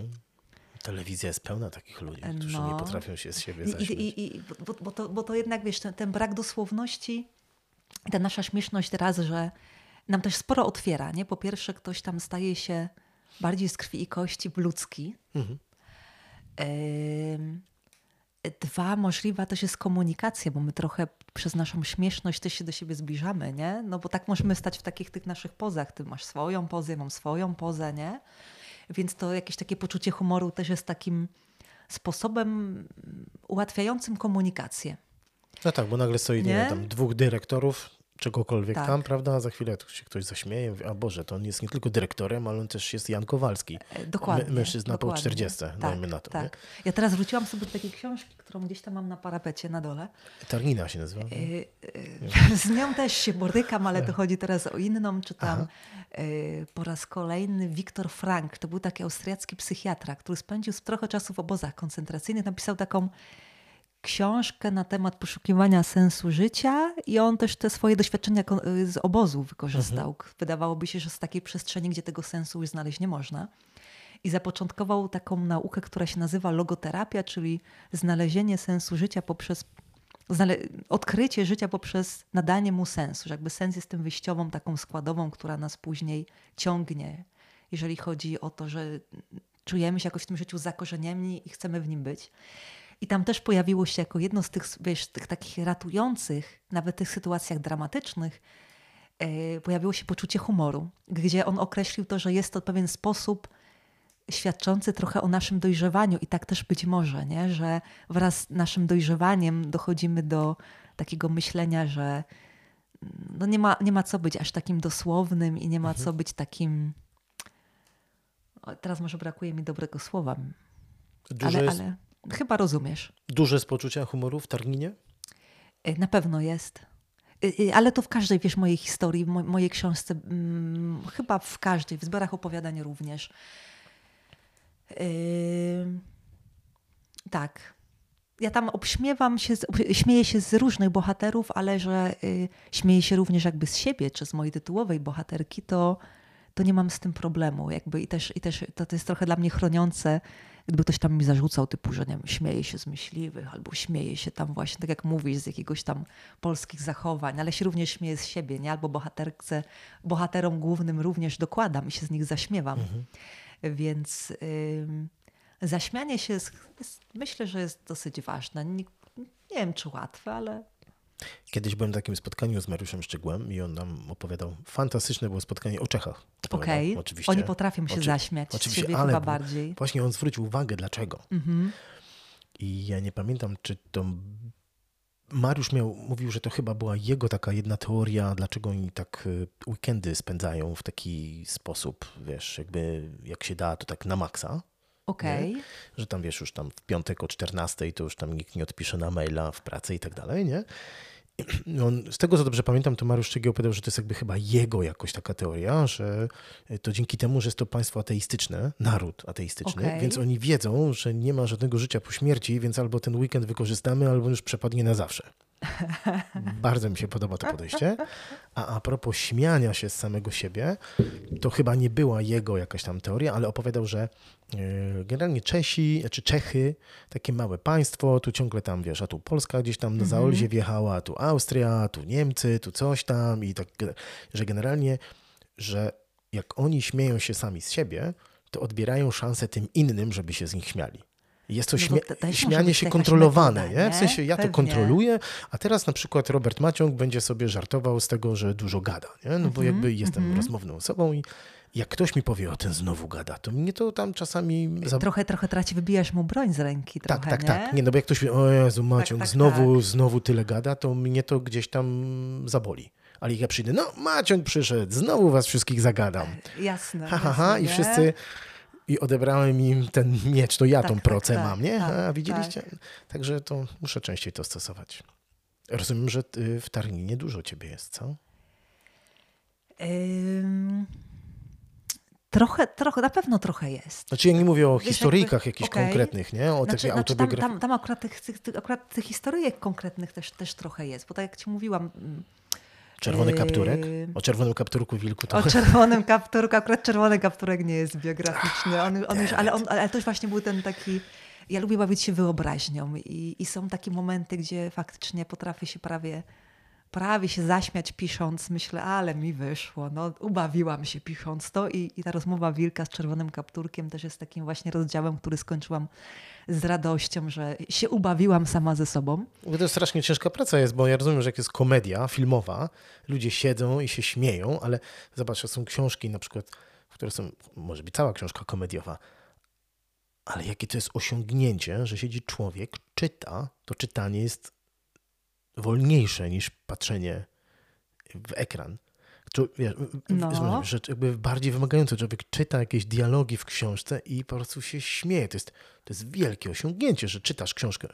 Telewizja jest pełna takich ludzi, którzy No. nie potrafią się z siebie zaśmiać. i, i, i, bo, bo, to, bo to jednak, wiesz, ten, ten brak dosłowności, ta nasza śmieszność raz, że nam też sporo otwiera, nie? Po pierwsze, ktoś tam staje się bardziej z krwi i kości ludzki. Mhm. Dwa, możliwa też jest komunikacja, bo my trochę przez naszą śmieszność też się do siebie zbliżamy, nie? No bo tak możemy stać w takich tych naszych pozach. Ty masz swoją pozę, ja mam swoją pozę, nie? Więc to jakieś takie poczucie humoru też jest takim sposobem ułatwiającym komunikację. No tak, bo nagle stoi nie? Nie? tam dwóch dyrektorów, czegokolwiek Tak. tam, prawda? Za chwilę się ktoś zaśmieje, mówi, a Boże, to on jest nie tylko dyrektorem, ale on też jest Jan Kowalski. E, Dokładnie. My- mężczyzna po dokładnie. 40, dajmy na to, Tak. Ja teraz wróciłam sobie do takiej książki, którą gdzieś tam mam na parapecie na dole. Tarnina się nazywa. Y, y, Z nią też się borykam, ale to chodzi teraz o inną. Czytam y, po raz kolejny Wiktor Frank. To był taki austriacki psychiatra, który spędził trochę czasu w obozach koncentracyjnych. Napisał taką książkę na temat poszukiwania sensu życia i on też te swoje doświadczenia y, z obozu wykorzystał. Wydawałoby się, że z takiej przestrzeni, gdzie tego sensu już znaleźć nie można. I zapoczątkował taką naukę, która się nazywa logoterapia, czyli znalezienie sensu życia poprzez odkrycie życia poprzez nadanie mu sensu, że jakby sens jest tym wyjściową taką składową, która nas później ciągnie, jeżeli chodzi o to, że czujemy się jakoś w tym życiu zakorzenieni i chcemy w nim być. I tam też pojawiło się jako jedno z tych, wiesz, tych takich ratujących, nawet tych sytuacjach dramatycznych, e, pojawiło się poczucie humoru, gdzie on określił to, że jest to pewien sposób świadczący trochę o naszym dojrzewaniu i tak też być może, nie? że wraz z naszym dojrzewaniem dochodzimy do takiego myślenia, że no nie, ma, nie ma co być aż takim dosłownym i nie ma co być takim. O, teraz może brakuje mi dobrego słowa, Duże, ale, jest, ale chyba rozumiesz. duże z poczucia humoru w Tarninie? Y, Na pewno jest. Y, y, Ale to w każdej, wiesz, mojej historii, w mo- mojej książce, mm, chyba w każdej, w zbiorach opowiadań również. Tak. Ja tam obśmiewam się, z, śmieję się z różnych bohaterów, ale że y, śmieję się również jakby z siebie, czy z mojej tytułowej bohaterki, to, to nie mam z tym problemu. Jakby I też, i też to, to jest trochę dla mnie chroniące, gdyby ktoś tam mi zarzucał, typu, że nie wiem, śmieje się z myśliwych, albo śmieje się tam właśnie, tak jak mówisz, z jakiegoś tam polskich zachowań, ale się również śmieje z siebie, nie? Albo bohaterce, bohaterom głównym również dokładam i się z nich zaśmiewam. Więc ym, zaśmianie się jest, jest, myślę, że jest dosyć ważne. Nie, nie wiem, czy łatwe, ale Kiedyś byłem na takim spotkaniu z Mariuszem Szczygłem i on nam opowiadał, fantastyczne było spotkanie o Czechach. okej. Oczywiście. Oni potrafią się Oczy- zaśmiać oczywiście, z siebie ale chyba bardziej. Właśnie on zwrócił uwagę, dlaczego. Mhm. I ja nie pamiętam, czy to Mariusz miał, mówił, że to chyba była jego taka jedna teoria, dlaczego oni tak y, weekendy spędzają w taki sposób, wiesz, jakby jak się da, to tak na maksa. Okej. Że tam wiesz, już tam w piątek o 14 to już tam nikt nie odpisze na maila w pracy i tak dalej, nie? On, z tego co dobrze pamiętam, to Mariusz Szczygieł opowiadał, że to jest jakby chyba jego jakoś taka teoria, że to dzięki temu, że jest to państwo ateistyczne, naród ateistyczny, Okej. więc oni wiedzą, że nie ma żadnego życia po śmierci, więc albo ten weekend wykorzystamy, albo już przepadnie na zawsze. Bardzo mi się podoba to podejście. A a propos śmiania się z samego siebie, to chyba nie była jego jakaś tam teoria, ale opowiadał, że e, generalnie Czesi, czy Czechy, takie małe państwo, tu ciągle tam, wiesz, a tu Polska gdzieś tam na Zaolzie wjechała, a tu Austria, a tu Niemcy, tu coś tam i tak, że generalnie, że jak oni śmieją się sami z siebie, to odbierają szansę tym innym, żeby się z nich śmiali. Jest to No to może śmianie się kontrolowane, metoda, nie? W sensie ja to Pewnie. kontroluję, a teraz na przykład Robert Maciąg będzie sobie żartował z tego, że dużo gada, nie? No Mhm, bo jakby jestem rozmowną osobą i jak ktoś mi powie, o ten znowu gada, to mnie to tam czasami... Za... Trochę, trochę traci, wybijasz mu broń z ręki Tak, trochę, tak, nie? tak. Nie, no bo jak ktoś mówi, o Jezu, Maciąg, tak, znowu, znowu tyle gada, to mnie to gdzieś tam zaboli. Ale jak ja przyjdę, no Maciąg przyszedł, znowu was wszystkich zagadam. Jasne. Ha, ha, ha, i wszyscy... I odebrałem im ten miecz, to ja Tak, tą tak, procę tak, mam, nie? tak, A widzieliście? Także to muszę częściej to stosować. Rozumiem, że y, w Tarninie dużo ciebie jest, co? Ym, trochę, trochę, na pewno trochę jest. Znaczy ja nie mówię o Wiesz, historyjkach jakby- jakichś okej. konkretnych, nie? O Znaczy, znaczy tam, tam, tam akurat tych, tych, tych, akurat tych historyjek konkretnych też, też trochę jest, bo tak jak ci mówiłam, mm, Czerwony Yy, kapturek? O czerwonym kapturku wilku to... o czerwonym kapturku, akurat czerwony kapturek nie jest biograficzny, on, on już, ale, on, ale to już właśnie był ten taki, ja lubię bawić się wyobraźnią i, i są takie momenty, gdzie faktycznie potrafię się prawie, prawie się zaśmiać pisząc, myślę, ale mi wyszło, no ubawiłam się pisząc to i, i ta rozmowa Wilka z czerwonym kapturkiem też jest takim właśnie rozdziałem, który skończyłam z radością, że się ubawiłam sama ze sobą. To strasznie ciężka praca jest, bo ja rozumiem, że jak jest komedia filmowa, ludzie siedzą i się śmieją, ale zobacz, są książki na przykład, które są, może być cała książka komediowa, ale jakie to jest osiągnięcie, że siedzi człowiek, czyta, to czytanie jest wolniejsze niż patrzenie w ekran. Czu- Wiesz, No. że jakby bardziej wymagające. Człowiek czyta jakieś dialogi w książce i po prostu się śmieje. To jest, to jest wielkie osiągnięcie, że czytasz książkę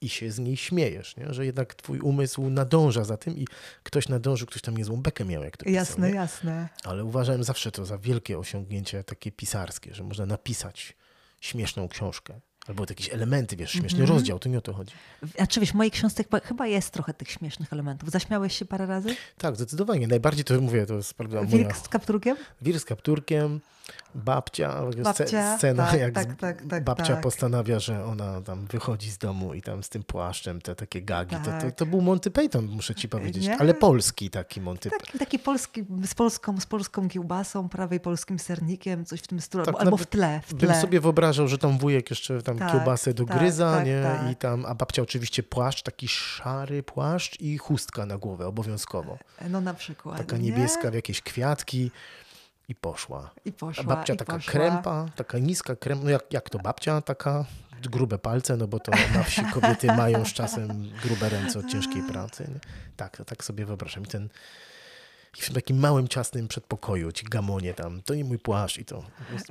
i się z niej śmiejesz, nie? że jednak twój umysł nadąża za tym i ktoś nadążył, ktoś tam niezłą bekę miał, jak to pisał, Jasne, nie? jasne. Ale uważałem zawsze to za wielkie osiągnięcie takie pisarskie, że można napisać śmieszną książkę. Albo jakieś elementy, wiesz, śmieszny Mhm. rozdział, to nie o to chodzi. Znaczy wiesz, w mojej książce chyba, jest trochę tych śmiesznych elementów. Zaśmiałeś się parę razy? Tak, zdecydowanie. Najbardziej to mówię, to jest prawda moja... Wilk z kapturkiem? Wir z kapturkiem, babcia, Babcia, sce- scena, tak, jak tak, tak, tak, babcia tak. postanawia, że ona tam wychodzi z domu i tam z tym płaszczem, te takie gagi. To, to, Tak. to był Monty Python, muszę ci powiedzieć, Nie? ale polski taki Monty Python. Taki, polski, z polską, z polską kiełbasą, prawej polskim sernikiem, coś w tym stylu. Tak, albo, albo w tle, w Bym tle. sobie wyobrażał, że tam wujek jeszcze tam Tak, kiełbasę dogryza, tak, nie? tak. I tam, a babcia oczywiście płaszcz, taki szary płaszcz i chustka na głowę obowiązkowo. No na przykład. Taka nie? niebieska w jakieś kwiatki i poszła. I poszła, A babcia i taka poszła. krępa, taka niska krępa, no jak, jak to babcia, taka grube palce, no bo to na wsi kobiety mają z czasem grube ręce od ciężkiej pracy. Nie? Tak, tak sobie wyobrażam. I ten w takim małym, ciasnym przedpokoju, ci gamonie tam, to nie mój płaszcz i to. Jest,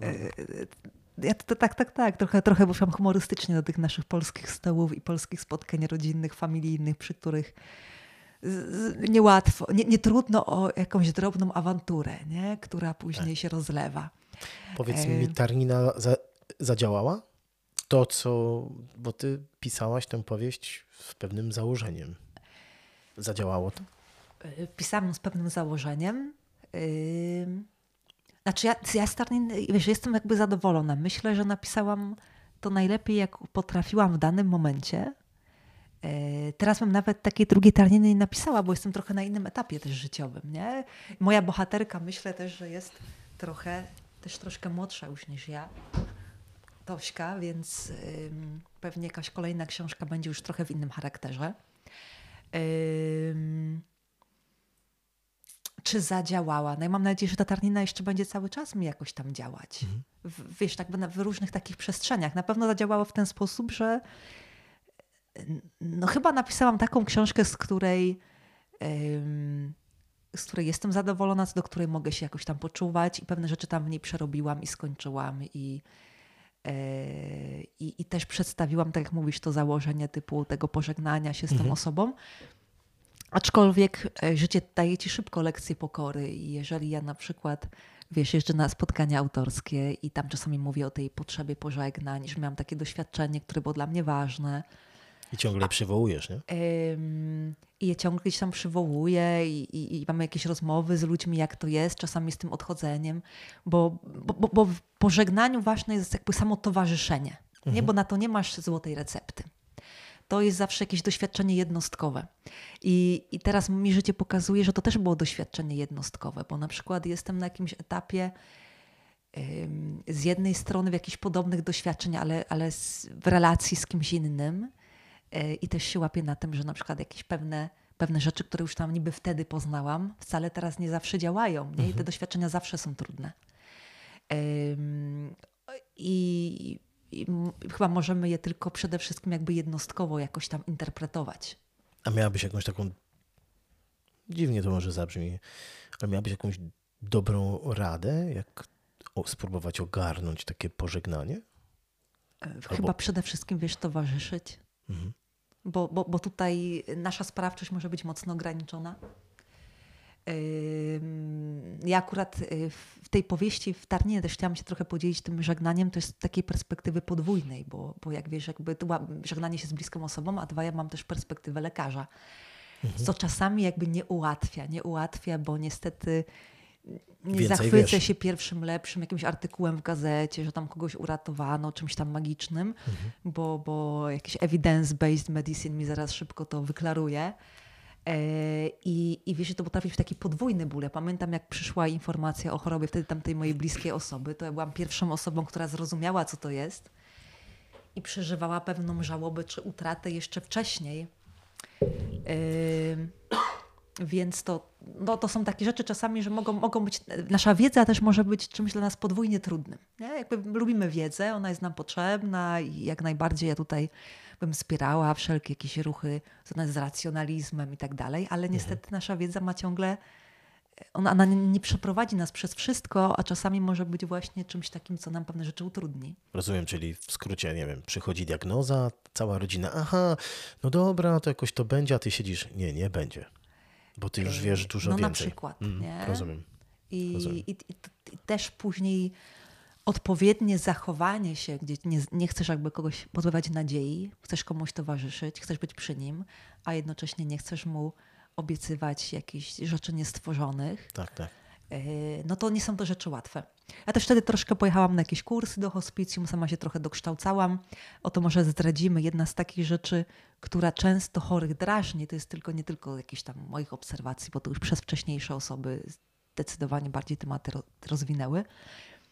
Ja to, to, tak, tak, tak. Trochę, trochę poszłam humorystycznie do tych naszych polskich stołów i polskich spotkań rodzinnych, familijnych, przy których niełatwo, nie, nie trudno o jakąś drobną awanturę, nie? która później się rozlewa. powiedz e- mi, Tarnina za, zadziałała? To, co, bo ty pisałaś tę powieść z pewnym założeniem. Zadziałało to? Y, Pisałam z pewnym założeniem. Znaczy ja, ja z Tarnin, wiesz, jestem jakby zadowolona. Myślę, że napisałam to najlepiej, jak potrafiłam w danym momencie. Y, Teraz bym nawet takiej drugiej tarniny nie napisała, bo jestem trochę na innym etapie też życiowym, nie? Moja bohaterka myślę też, że jest trochę, też troszkę młodsza już niż ja. Tośka, więc pewnie jakaś kolejna książka będzie już trochę w innym charakterze. Czy zadziałała? No i mam nadzieję, że ta tarnina jeszcze będzie cały czas mi jakoś tam działać. W, wiesz, tak w różnych takich przestrzeniach. Na pewno zadziałało w ten sposób, że no chyba napisałam taką książkę, z której z której jestem zadowolona, co do której mogę się jakoś tam poczuwać i pewne rzeczy tam w niej przerobiłam i skończyłam i, e, i, i też przedstawiłam, tak jak mówisz, to założenie typu tego pożegnania się z tą osobą. Aczkolwiek e, życie daje ci szybko lekcje pokory i jeżeli ja na przykład, wiesz, jeżdżę na spotkania autorskie i tam czasami mówię o tej potrzebie pożegnań, że miałam takie doświadczenie, które było dla mnie ważne, I ciągle przywołujesz, nie? Ym, I je ciągle gdzieś tam przywołuję i, i, i mamy jakieś rozmowy z ludźmi, jak to jest, czasami z tym odchodzeniem, bo, bo, bo, bo w pożegnaniu ważne jest jakby samo towarzyszenie, nie? bo na to nie masz złotej recepty. To jest zawsze jakieś doświadczenie jednostkowe. I, I teraz mi życie pokazuje, że to też było doświadczenie jednostkowe, bo na przykład jestem na jakimś etapie, z jednej strony w jakichś podobnych doświadczeń, ale, ale w relacji z kimś innym i też się łapię na tym, że na przykład jakieś pewne, pewne rzeczy, które już tam niby wtedy poznałam, wcale teraz nie zawsze działają nie? i te mhm. doświadczenia zawsze są trudne. I, I chyba możemy je tylko przede wszystkim jakby jednostkowo jakoś tam interpretować. A miałabyś jakąś taką, dziwnie to może zabrzmi, ale miałabyś jakąś dobrą radę, jak spróbować ogarnąć takie pożegnanie? E, chyba Albo... przede wszystkim, wiesz, towarzyszyć. Mhm. Bo, bo, bo tutaj nasza sprawczość może być mocno ograniczona. Ja akurat y, w tej powieści w Tarnie też chciałam się trochę podzielić tym żegnaniem, to jest z takiej perspektywy podwójnej, bo, bo jak wiesz, jakby żegnanie się z bliską osobą, a dwa ja mam też perspektywę lekarza, mhm. co czasami jakby nie ułatwia, nie ułatwia, bo niestety nie zachwycę wiesz. się pierwszym lepszym jakimś artykułem w gazecie, że tam kogoś uratowano, czymś tam magicznym, mhm. bo, bo jakiś evidence-based medicine mi zaraz szybko to wyklaruje. E, I, I wiesz, to potrafi być taki podwójny ból. Ja pamiętam, jak przyszła informacja o chorobie wtedy tamtej mojej bliskiej osoby, to ja byłam pierwszą osobą, która zrozumiała, co to jest i przeżywała pewną żałobę czy utratę jeszcze wcześniej. Yy, więc to, no, to są takie rzeczy czasami, że mogą, mogą być, nasza wiedza też może być czymś dla nas podwójnie trudnym. Nie? Jakby lubimy wiedzę, ona jest nam potrzebna i jak najbardziej ja tutaj bym wspierała wszelkie jakieś ruchy związane z racjonalizmem i tak dalej, ale mhm. niestety mhm. nasza wiedza ma ciągle, ona, ona nie przeprowadzi nas przez wszystko, a czasami może być właśnie czymś takim, co nam pewne rzeczy utrudni. Rozumiem, czyli w skrócie, nie wiem, przychodzi diagnoza, cała rodzina, aha, no dobra, to jakoś to będzie, a ty siedzisz, nie, nie będzie. Bo ty już wiesz dużo no, więcej. na przykład, mm, nie? Rozumiem. I, rozumiem. I, i, I, też później odpowiednie zachowanie się, gdzie nie, nie chcesz jakby kogoś pozbawiać nadziei, chcesz komuś towarzyszyć, chcesz być przy nim, a jednocześnie nie chcesz mu obiecywać jakichś rzeczy niestworzonych. Tak, tak. E, no to nie są to rzeczy łatwe. Ja też wtedy troszkę pojechałam na jakieś kursy do hospicjum, sama się trochę dokształcałam. Oto może zdradzimy jedna z takich rzeczy, która często chorych drażni, to jest tylko nie tylko jakieś tam moich obserwacji, bo to już przez wcześniejsze osoby zdecydowanie bardziej tematy rozwinęły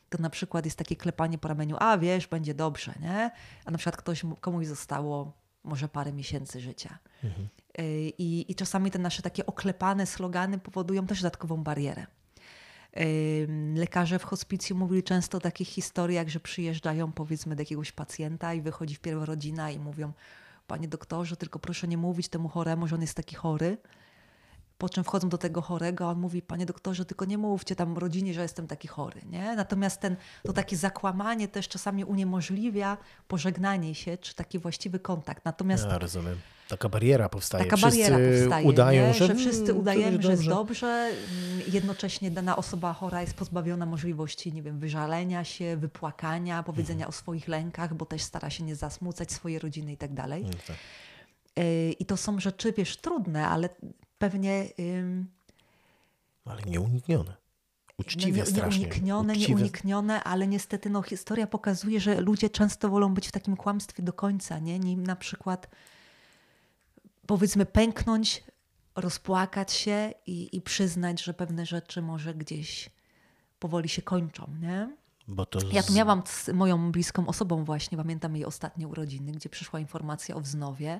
to na przykład jest takie klepanie po ramieniu, a wiesz, będzie dobrze, nie? A na przykład ktoś, komuś zostało może parę miesięcy życia. Mhm. Y, I, I czasami te nasze takie oklepane slogany powodują też dodatkową barierę. Lekarze w hospicjum mówili często o takich historiach, że przyjeżdżają powiedzmy do jakiegoś pacjenta i wychodzi wpierw rodzina i mówią, panie doktorze, tylko proszę nie mówić temu choremu, że on jest taki chory, po czym wchodzą do tego chorego, a on mówi, panie doktorze, tylko nie mówcie tam rodzinie, że jestem taki chory. Nie? Natomiast ten, to takie zakłamanie też czasami uniemożliwia pożegnanie się, czy taki właściwy kontakt. Natomiast ja rozumiem. Taka bariera powstaje. Taka wszyscy bariera powstaje, udają, nie? że, że wszyscy udajemy, że jest dobrze. Mm, jednocześnie dana osoba chora jest pozbawiona możliwości, nie wiem, wyżalenia się, wypłakania, powiedzenia mhm. o swoich lękach, bo też stara się nie zasmucać swojej rodziny i tak dalej. No tak. Y, I to są rzeczy, wiesz, trudne, ale pewnie. Ym... Ale nieuniknione. Uczciwie no, nie. Nieuniknione, Uczciwe. nieuniknione, ale niestety no, historia pokazuje, że ludzie często wolą być w takim kłamstwie do końca, nie? Nim na przykład powiedzmy pęknąć, rozpłakać się i, i przyznać, że pewne rzeczy może gdzieś powoli się kończą, nie? Z... Ja tu miałam z moją bliską osobą właśnie, pamiętam jej ostatnie urodziny, gdzie przyszła informacja o wznowie.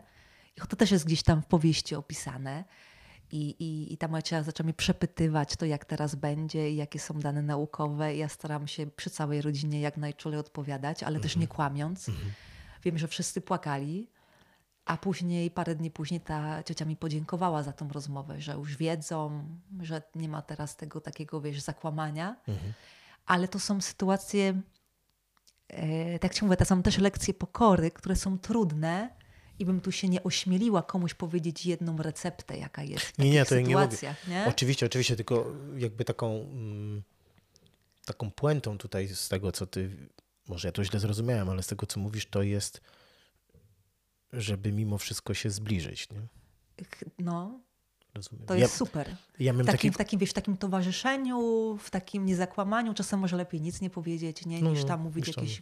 I to też jest gdzieś tam w powieści opisane. I, i, I ta moja ciocia zaczęła mnie przepytywać to, jak teraz będzie i jakie są dane naukowe. I ja staram się przy całej rodzinie jak najczulej odpowiadać, ale też nie mhm. kłamiąc. Mhm. Wiem, że wszyscy płakali. A później, parę dni później, ta ciocia mi podziękowała za tą rozmowę, że już wiedzą, że nie ma teraz tego takiego, wiesz, zakłamania. Mhm. Ale to są sytuacje, e, tak jak mówię, to są też lekcje pokory, które są trudne, i bym tu się nie ośmieliła komuś powiedzieć jedną receptę, jaka jest w nie, nie, to sytuacjach. Nie, nie? Oczywiście, oczywiście, tylko jakby taką, mm, taką puentą tutaj z tego, co ty, może ja to źle zrozumiałem, ale z tego, co mówisz, to jest, żeby mimo wszystko się zbliżyć. Nie? No, Rozumiem. To jest ja, super. Ja w, takim, taki... w, takim, wiesz, w takim towarzyszeniu, w takim niezakłamaniu, czasem może lepiej nic nie powiedzieć, nie, niż no, tam mówić jakieś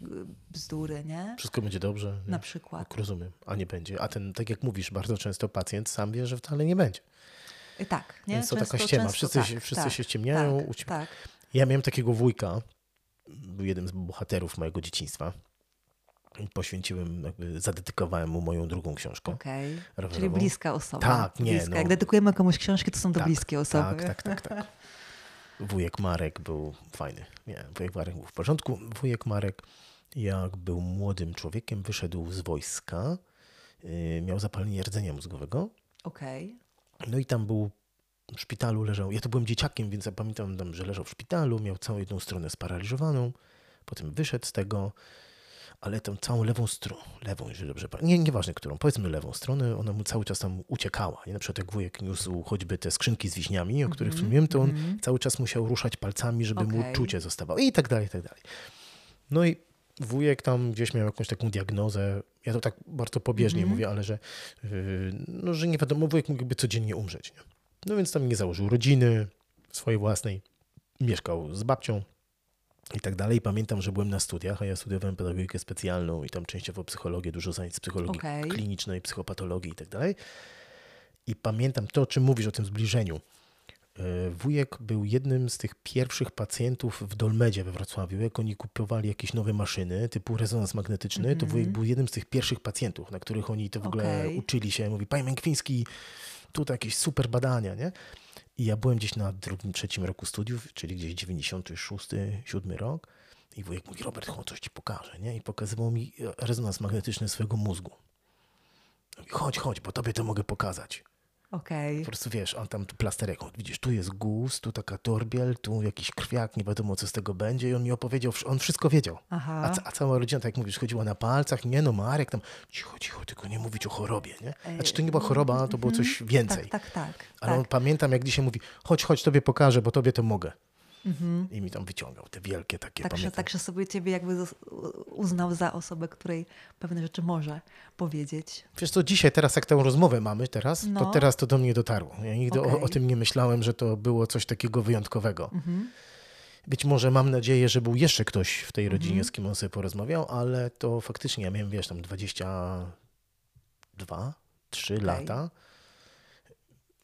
bzdury, nie? Wszystko będzie dobrze. Nie? Na przykład. Tak, rozumiem, a nie będzie. A ten, tak jak mówisz, bardzo często pacjent sam wie, że wcale nie będzie. Y, tak, nie? Więc to często, taka ściema. Wszyscy, tak, wszyscy tak, się ściemniają. Tak, tak. Ja miałem takiego wujka, był jednym z bohaterów mojego dzieciństwa. Poświęciłem, jakby zadedykowałem mu moją drugą książkę. Okej. Czyli bliska osoba. Tak, nie, bliska. no. Jak dedykujemy komuś książki, to są to Tak, bliskie osoby. Tak, tak, tak, tak. Wujek Marek był fajny. Nie, wujek Marek był w porządku. Wujek Marek, jak był młodym człowiekiem, wyszedł z wojska, yy, miał zapalenie rdzenia mózgowego. Okej. No i tam był w szpitalu, leżał. Ja to byłem dzieciakiem, więc ja pamiętam, tam, że leżał w szpitalu, miał całą jedną stronę sparaliżowaną. Potem wyszedł z tego, ale tą całą lewą stronę, lewą, jeżeli dobrze pamiętam, nie, nieważne którą, powiedzmy lewą stronę, ona mu cały czas tam uciekała. Nie? Na przykład jak wujek niósł choćby te skrzynki z wiśniami, o których wspomniałem, to on cały czas musiał ruszać palcami, żeby mu Okej. czucie zostawało i tak dalej, i tak dalej. No i wujek tam gdzieś miał jakąś taką diagnozę, ja to tak bardzo pobieżnie mówię, ale że, yy, no, że nie wiadomo, wujek mógłby codziennie umrzeć. Nie? No więc tam nie założył rodziny swojej własnej, mieszkał z babcią i tak dalej. Pamiętam, że byłem na studiach, a ja studiowałem pedagogikę specjalną i tam częściowo psychologię, dużo zajęć z psychologii Okej. klinicznej, psychopatologii i tak dalej. I pamiętam to, o czym mówisz, o tym zbliżeniu. E, Wujek był jednym z tych pierwszych pacjentów w Dolmedzie we Wrocławiu. Jak oni kupowali jakieś nowe maszyny typu rezonans magnetyczny, to wujek był jednym z tych pierwszych pacjentów, na których oni to w ogóle Okej. uczyli się. Mówi, panie Mękwiński, tutaj jakieś super badania, nie? I ja byłem gdzieś na drugim, trzecim roku studiów, czyli gdzieś 96, 7 rok. I wujek mówi, Robert, chodź, coś ci pokażę, nie? I pokazywał mi rezonans magnetyczny swojego mózgu. Mówi, chodź, chodź, bo tobie to mogę pokazać. Okej. Po prostu wiesz, on tam tu plasterek, o, widzisz, tu jest guz, tu taka torbiel, tu jakiś krwiak, nie wiadomo co z tego będzie i on mi opowiedział, on wszystko wiedział. Aha. A, a cała rodzina, tak jak mówisz, chodziła na palcach, nie no Marek tam, cicho, cicho, tylko nie mówić o chorobie, nie? Znaczy to nie była choroba, to było coś więcej. Tak, tak, tak. Ale on tak. pamiętam, jak dzisiaj mówi, chodź, chodź, tobie pokażę, bo tobie to mogę. I mi tam wyciągał te wielkie takie, Także, pamiętam. także sobie ciebie jakby uznał za osobę, której pewne rzeczy może powiedzieć. Wiesz co, dzisiaj, teraz jak tę rozmowę mamy teraz, to No. teraz to do mnie dotarło. Ja nigdy o, Okej. o tym nie myślałem, że to było coś takiego wyjątkowego. Mhm. Być może mam nadzieję, że był jeszcze ktoś w tej Mhm. rodzinie, z kim on sobie porozmawiał, ale to faktycznie, ja miałem, wiesz, tam 22, 3 lata.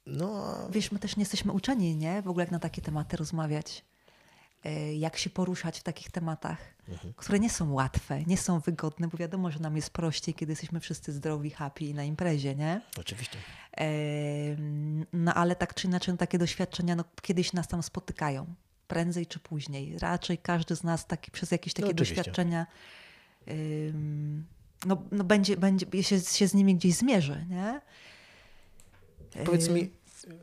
No, a Wiesz, my też nie jesteśmy uczeni, nie? W ogóle jak na takie tematy rozmawiać. E, Jak się poruszać w takich tematach, Mhm. które nie są łatwe, nie są wygodne, bo wiadomo, że nam jest prościej, kiedy jesteśmy wszyscy zdrowi, happy i na imprezie, nie? oczywiście. No ale tak czy inaczej, no, takie doświadczenia no, kiedyś nas tam spotykają. Prędzej czy później. Raczej każdy z nas taki, przez jakieś takie No, doświadczenia no, no będzie, będzie się, się z nimi gdzieś zmierzy, nie? Powiedz mi,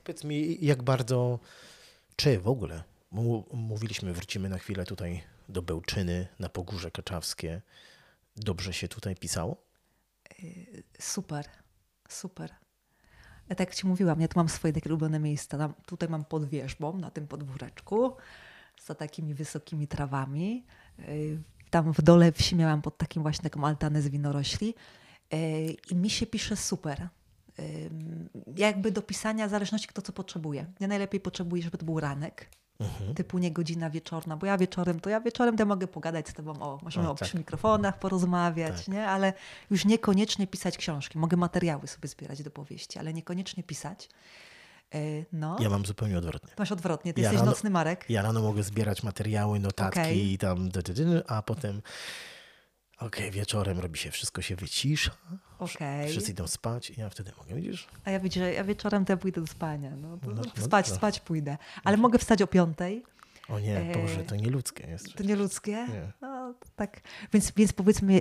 powiedz mi, jak bardzo, czy w ogóle, mówiliśmy, wrócimy na chwilę tutaj do Bełczyny, na Pogórze Kaczawskie. Dobrze się tutaj pisało? Super, super. Ja tak jak ci mówiłam, ja tu mam swoje takie ulubione miejsca. Tutaj mam pod wierzbą, na tym podwóreczku, za takimi wysokimi trawami. Yy, Tam w dole wsi miałam pod takim właśnie taką altanę z winorośli. I mi się pisze super. Jakby do pisania w zależności kto co potrzebuje. Ja najlepiej potrzebuję, żeby to był ranek. Typu nie godzina wieczorna, bo ja wieczorem, to ja wieczorem to mogę pogadać z tobą, o, możemy O, o, tak. przy mikrofonach porozmawiać, Tak. nie? Ale już niekoniecznie pisać książki. Mogę materiały sobie zbierać do powieści, ale niekoniecznie pisać. Yy, No, Ja mam zupełnie odwrotnie. masz odwrotnie. Ty Ja jesteś rano- nocny Marek. Ja rano mogę zbierać materiały, notatki Okej. i tam, a potem okej, wieczorem robi się, wszystko się wycisza, Okej. wszyscy idą spać i ja wtedy mogę, widzisz? A ja widzę, że ja wieczorem to ja pójdę do spania. No, to, No, no spać, spać pójdę. Ale mogę wstać o piątej. O nie, Eee, Boże, to nieludzkie jest. To nie ludzkie? Nie. No, tak. Więc, więc powiedzmy,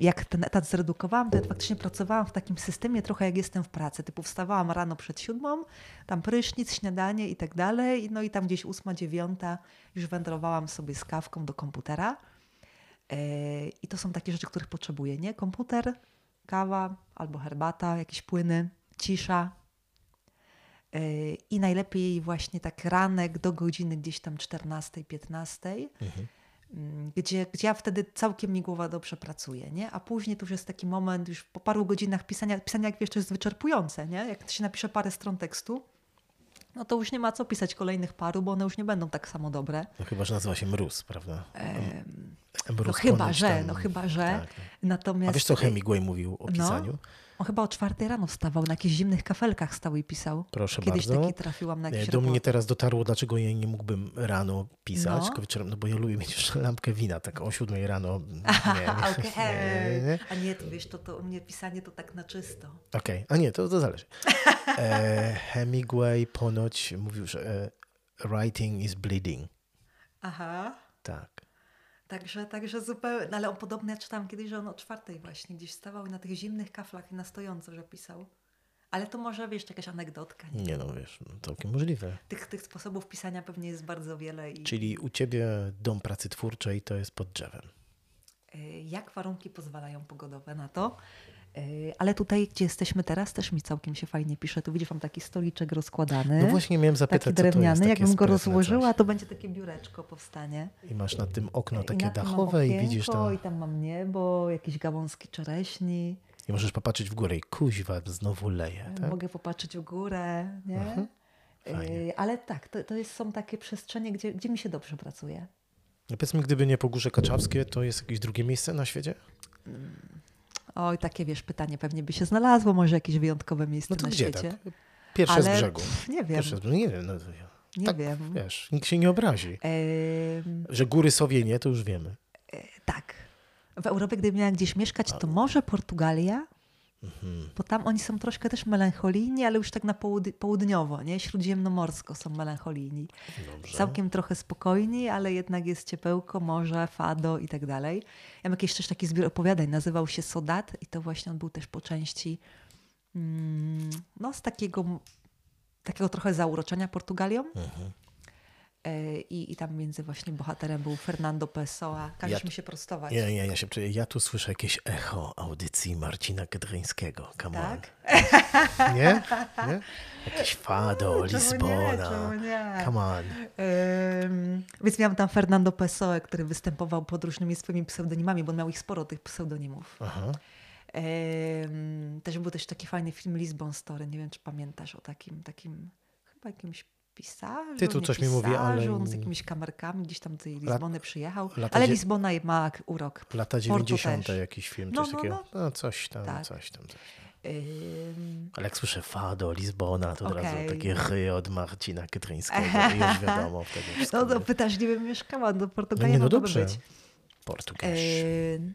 jak ten etat zredukowałam, to ja faktycznie pracowałam w takim systemie trochę jak jestem w pracy. Typu wstawałam rano przed siódmą, tam prysznic, śniadanie i tak dalej. No i tam gdzieś ósma, dziewiąta już wędrowałam sobie z kawką do komputera. Yy, I to są takie rzeczy, których potrzebuję, nie? Komputer, kawa albo herbata, jakieś płyny, cisza. Yy, I najlepiej właśnie tak ranek do godziny gdzieś tam 14-15, Mhm. mm, gdzie, gdzie ja wtedy całkiem mi głowa dobrze pracuje, nie? A później to już jest taki moment, już po paru godzinach pisania, pisania jak wiesz, to jest wyczerpujące, nie? Jak się napisze parę stron tekstu, no to już nie ma co pisać kolejnych paru, bo one już nie będą tak samo dobre. No chyba, że nazywa się mróz, prawda? Em, No chyba, że, tam- no chyba, że. Tak, tak. Natomiast... A wiesz, co Hemingway mówił o No. pisaniu? On chyba o czwartej rano wstawał, na jakichś zimnych kafelkach stał i pisał. Proszę Kiedyś bardzo. taki trafiłam na E, jakiś Do mnie teraz dotarło, dlaczego ja nie mógłbym rano pisać, No. wieczorem, no bo ja lubię mieć jeszcze lampkę wina, tak o siódmej rano. Nie, nie, Okej. nie, nie. A nie, to wiesz, to, to u mnie pisanie to tak na czysto. Okej, a nie, to, to zależy. E, Hemingway ponoć mówił, że e, writing is bleeding. Aha. Tak. Także, także zupełnie, no ale on podobnie, ja czytałam kiedyś, że on o czwartej właśnie gdzieś wstawał i na tych zimnych kaflach i na stojąco, że pisał. Ale to może, wiesz, jakaś anegdotka. Nie? Nie no, wiesz, no, całkiem możliwe. Tych, tych sposobów pisania pewnie jest bardzo wiele. I Czyli u ciebie dom pracy twórczej to jest pod drzewem. y, jak warunki pozwalają pogodowe na to? Y, Ale tutaj, gdzie jesteśmy teraz, też mi całkiem się fajnie pisze. Tu widzisz, mam taki stoliczek rozkładany. No właśnie miałem zapytać, taki drewniany. Jakbym go rozłożyła, coś. to będzie takie biureczko powstanie. I masz na tym okno I takie mam dachowe i okienko, widzisz to. I tam mam niebo, jakieś gałązki czereśni. I możesz popatrzeć w górę i kuźwa, znowu leje. Tak? Mogę popatrzeć w górę, nie? Mhm. Fajnie. Y, Ale tak, to, to jest, są takie przestrzenie, gdzie, gdzie mi się dobrze pracuje. No powiedz mi, gdyby nie Pogórze Kaczawskie, to jest jakieś drugie miejsce na świecie? Oj, takie wiesz, pytanie pewnie by się znalazło, może jakieś wyjątkowe miejsce No to na gdzie świecie. tak? Pierwsze Ale z brzegu. pff, nie wiem, Pierwsze z brzegu. Nie wiem, no, nie tak, wiem. wiesz, nikt się nie obrazi. Że góry Sowienie, to już wiemy. tak. W Europie, gdybym miała gdzieś mieszkać, to może Portugalia, Mhm. bo tam oni są troszkę też melancholijni, ale już tak na połud- południowo, nie? Śródziemnomorsko są melancholijni. Dobrze. Całkiem trochę spokojni, ale jednak jest ciepełko, morze, fado i tak dalej. Ja mam jakiś też taki zbiór opowiadań, nazywał się Sodat i to właśnie on był też po części mm, no z takiego, takiego trochę zauroczenia Portugalią. Mhm. E, I, I tam między właśnie bohaterem był Fernando Pessoa. Każesz Ja- mi się prostować. Ja, ja, ja, się, czuję- ja tu słyszę jakieś echo audycji Marcina Kedryńskiego. Come Tak? on. Nie? nie? Jakieś fado, Czemu Lizbona. nie? Czemu nie? Come on. Ym, więc miałam tam Fernando Pessoa, który występował pod różnymi swoimi pseudonimami, bo on miał ich sporo, tych pseudonimów. Aha. Em, też był też taki fajny film Lisbon Story. Nie wiem, czy pamiętasz o takim, takim chyba jakimś pisarzu. Tytuł nie coś mi mówi, ale z nie- jakimiś kamerkami gdzieś tam do tej Lizbony przyjechał. lata Ale Lizbona ma urok. Lata Porto 90. też. jakiś film, No, coś no, takiego. No, coś tam, Tak. coś tam. Coś. Ym, Ale jak słyszę fado, Lizbona, to od razu takie ry od Marcina Kedryńskiego i już wiadomo wtedy no to nie? pytasz, gdzie bym mieszkała? Do no Portugalii nie, no dobrze. być. Portugalsz. Ym,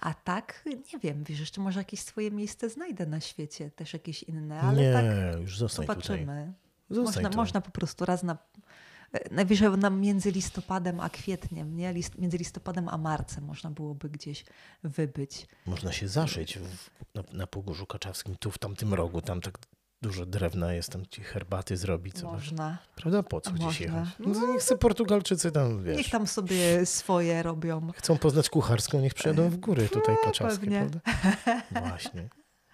a tak, nie wiem, wiesz, jeszcze może jakieś swoje miejsce znajdę na świecie, też jakieś inne, ale nie, tak już zostań tutaj. zobaczymy. Zostań Można, można po prostu raz na. e, Najwyżej na między listopadem a kwietniem, nie? List, między listopadem a marcem można byłoby gdzieś wybyć. Można się zaszyć w, na, na Pogórzu Kaczawskim, tu w tamtym rogu, tam tak dużo drewna jest, tam ci herbaty zrobić. Można. Prawda? Po co gdzieś Można. jechać? No to nie chcę Portugalczycy tam, wiesz, Niech tam sobie swoje robią. chcą poznać kucharską, niech przyjadą w góry tutaj kaczawskie, pewnie. prawda? Właśnie.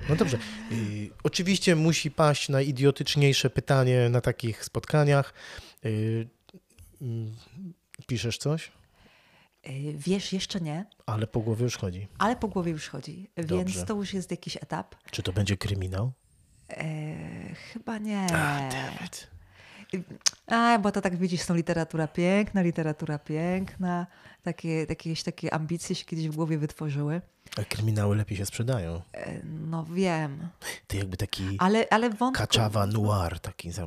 No dobrze. Oczywiście musi paść najidiotyczniejsze pytanie na takich spotkaniach. Y, mm, piszesz coś, Y, Wiesz, jeszcze nie, ale po głowie już chodzi. ale po głowie już chodzi, Dobrze. więc to już jest jakiś etap. Czy to będzie kryminał? E, chyba nie. Dammit. A, bo to tak widzisz, są literatura piękna, literatura piękna. Takie, jakieś takie ambicje się kiedyś w głowie wytworzyły. A kryminały lepiej się sprzedają. E, No wiem, Ty jakby taki ale, ale wątku... kaczawa noir taki.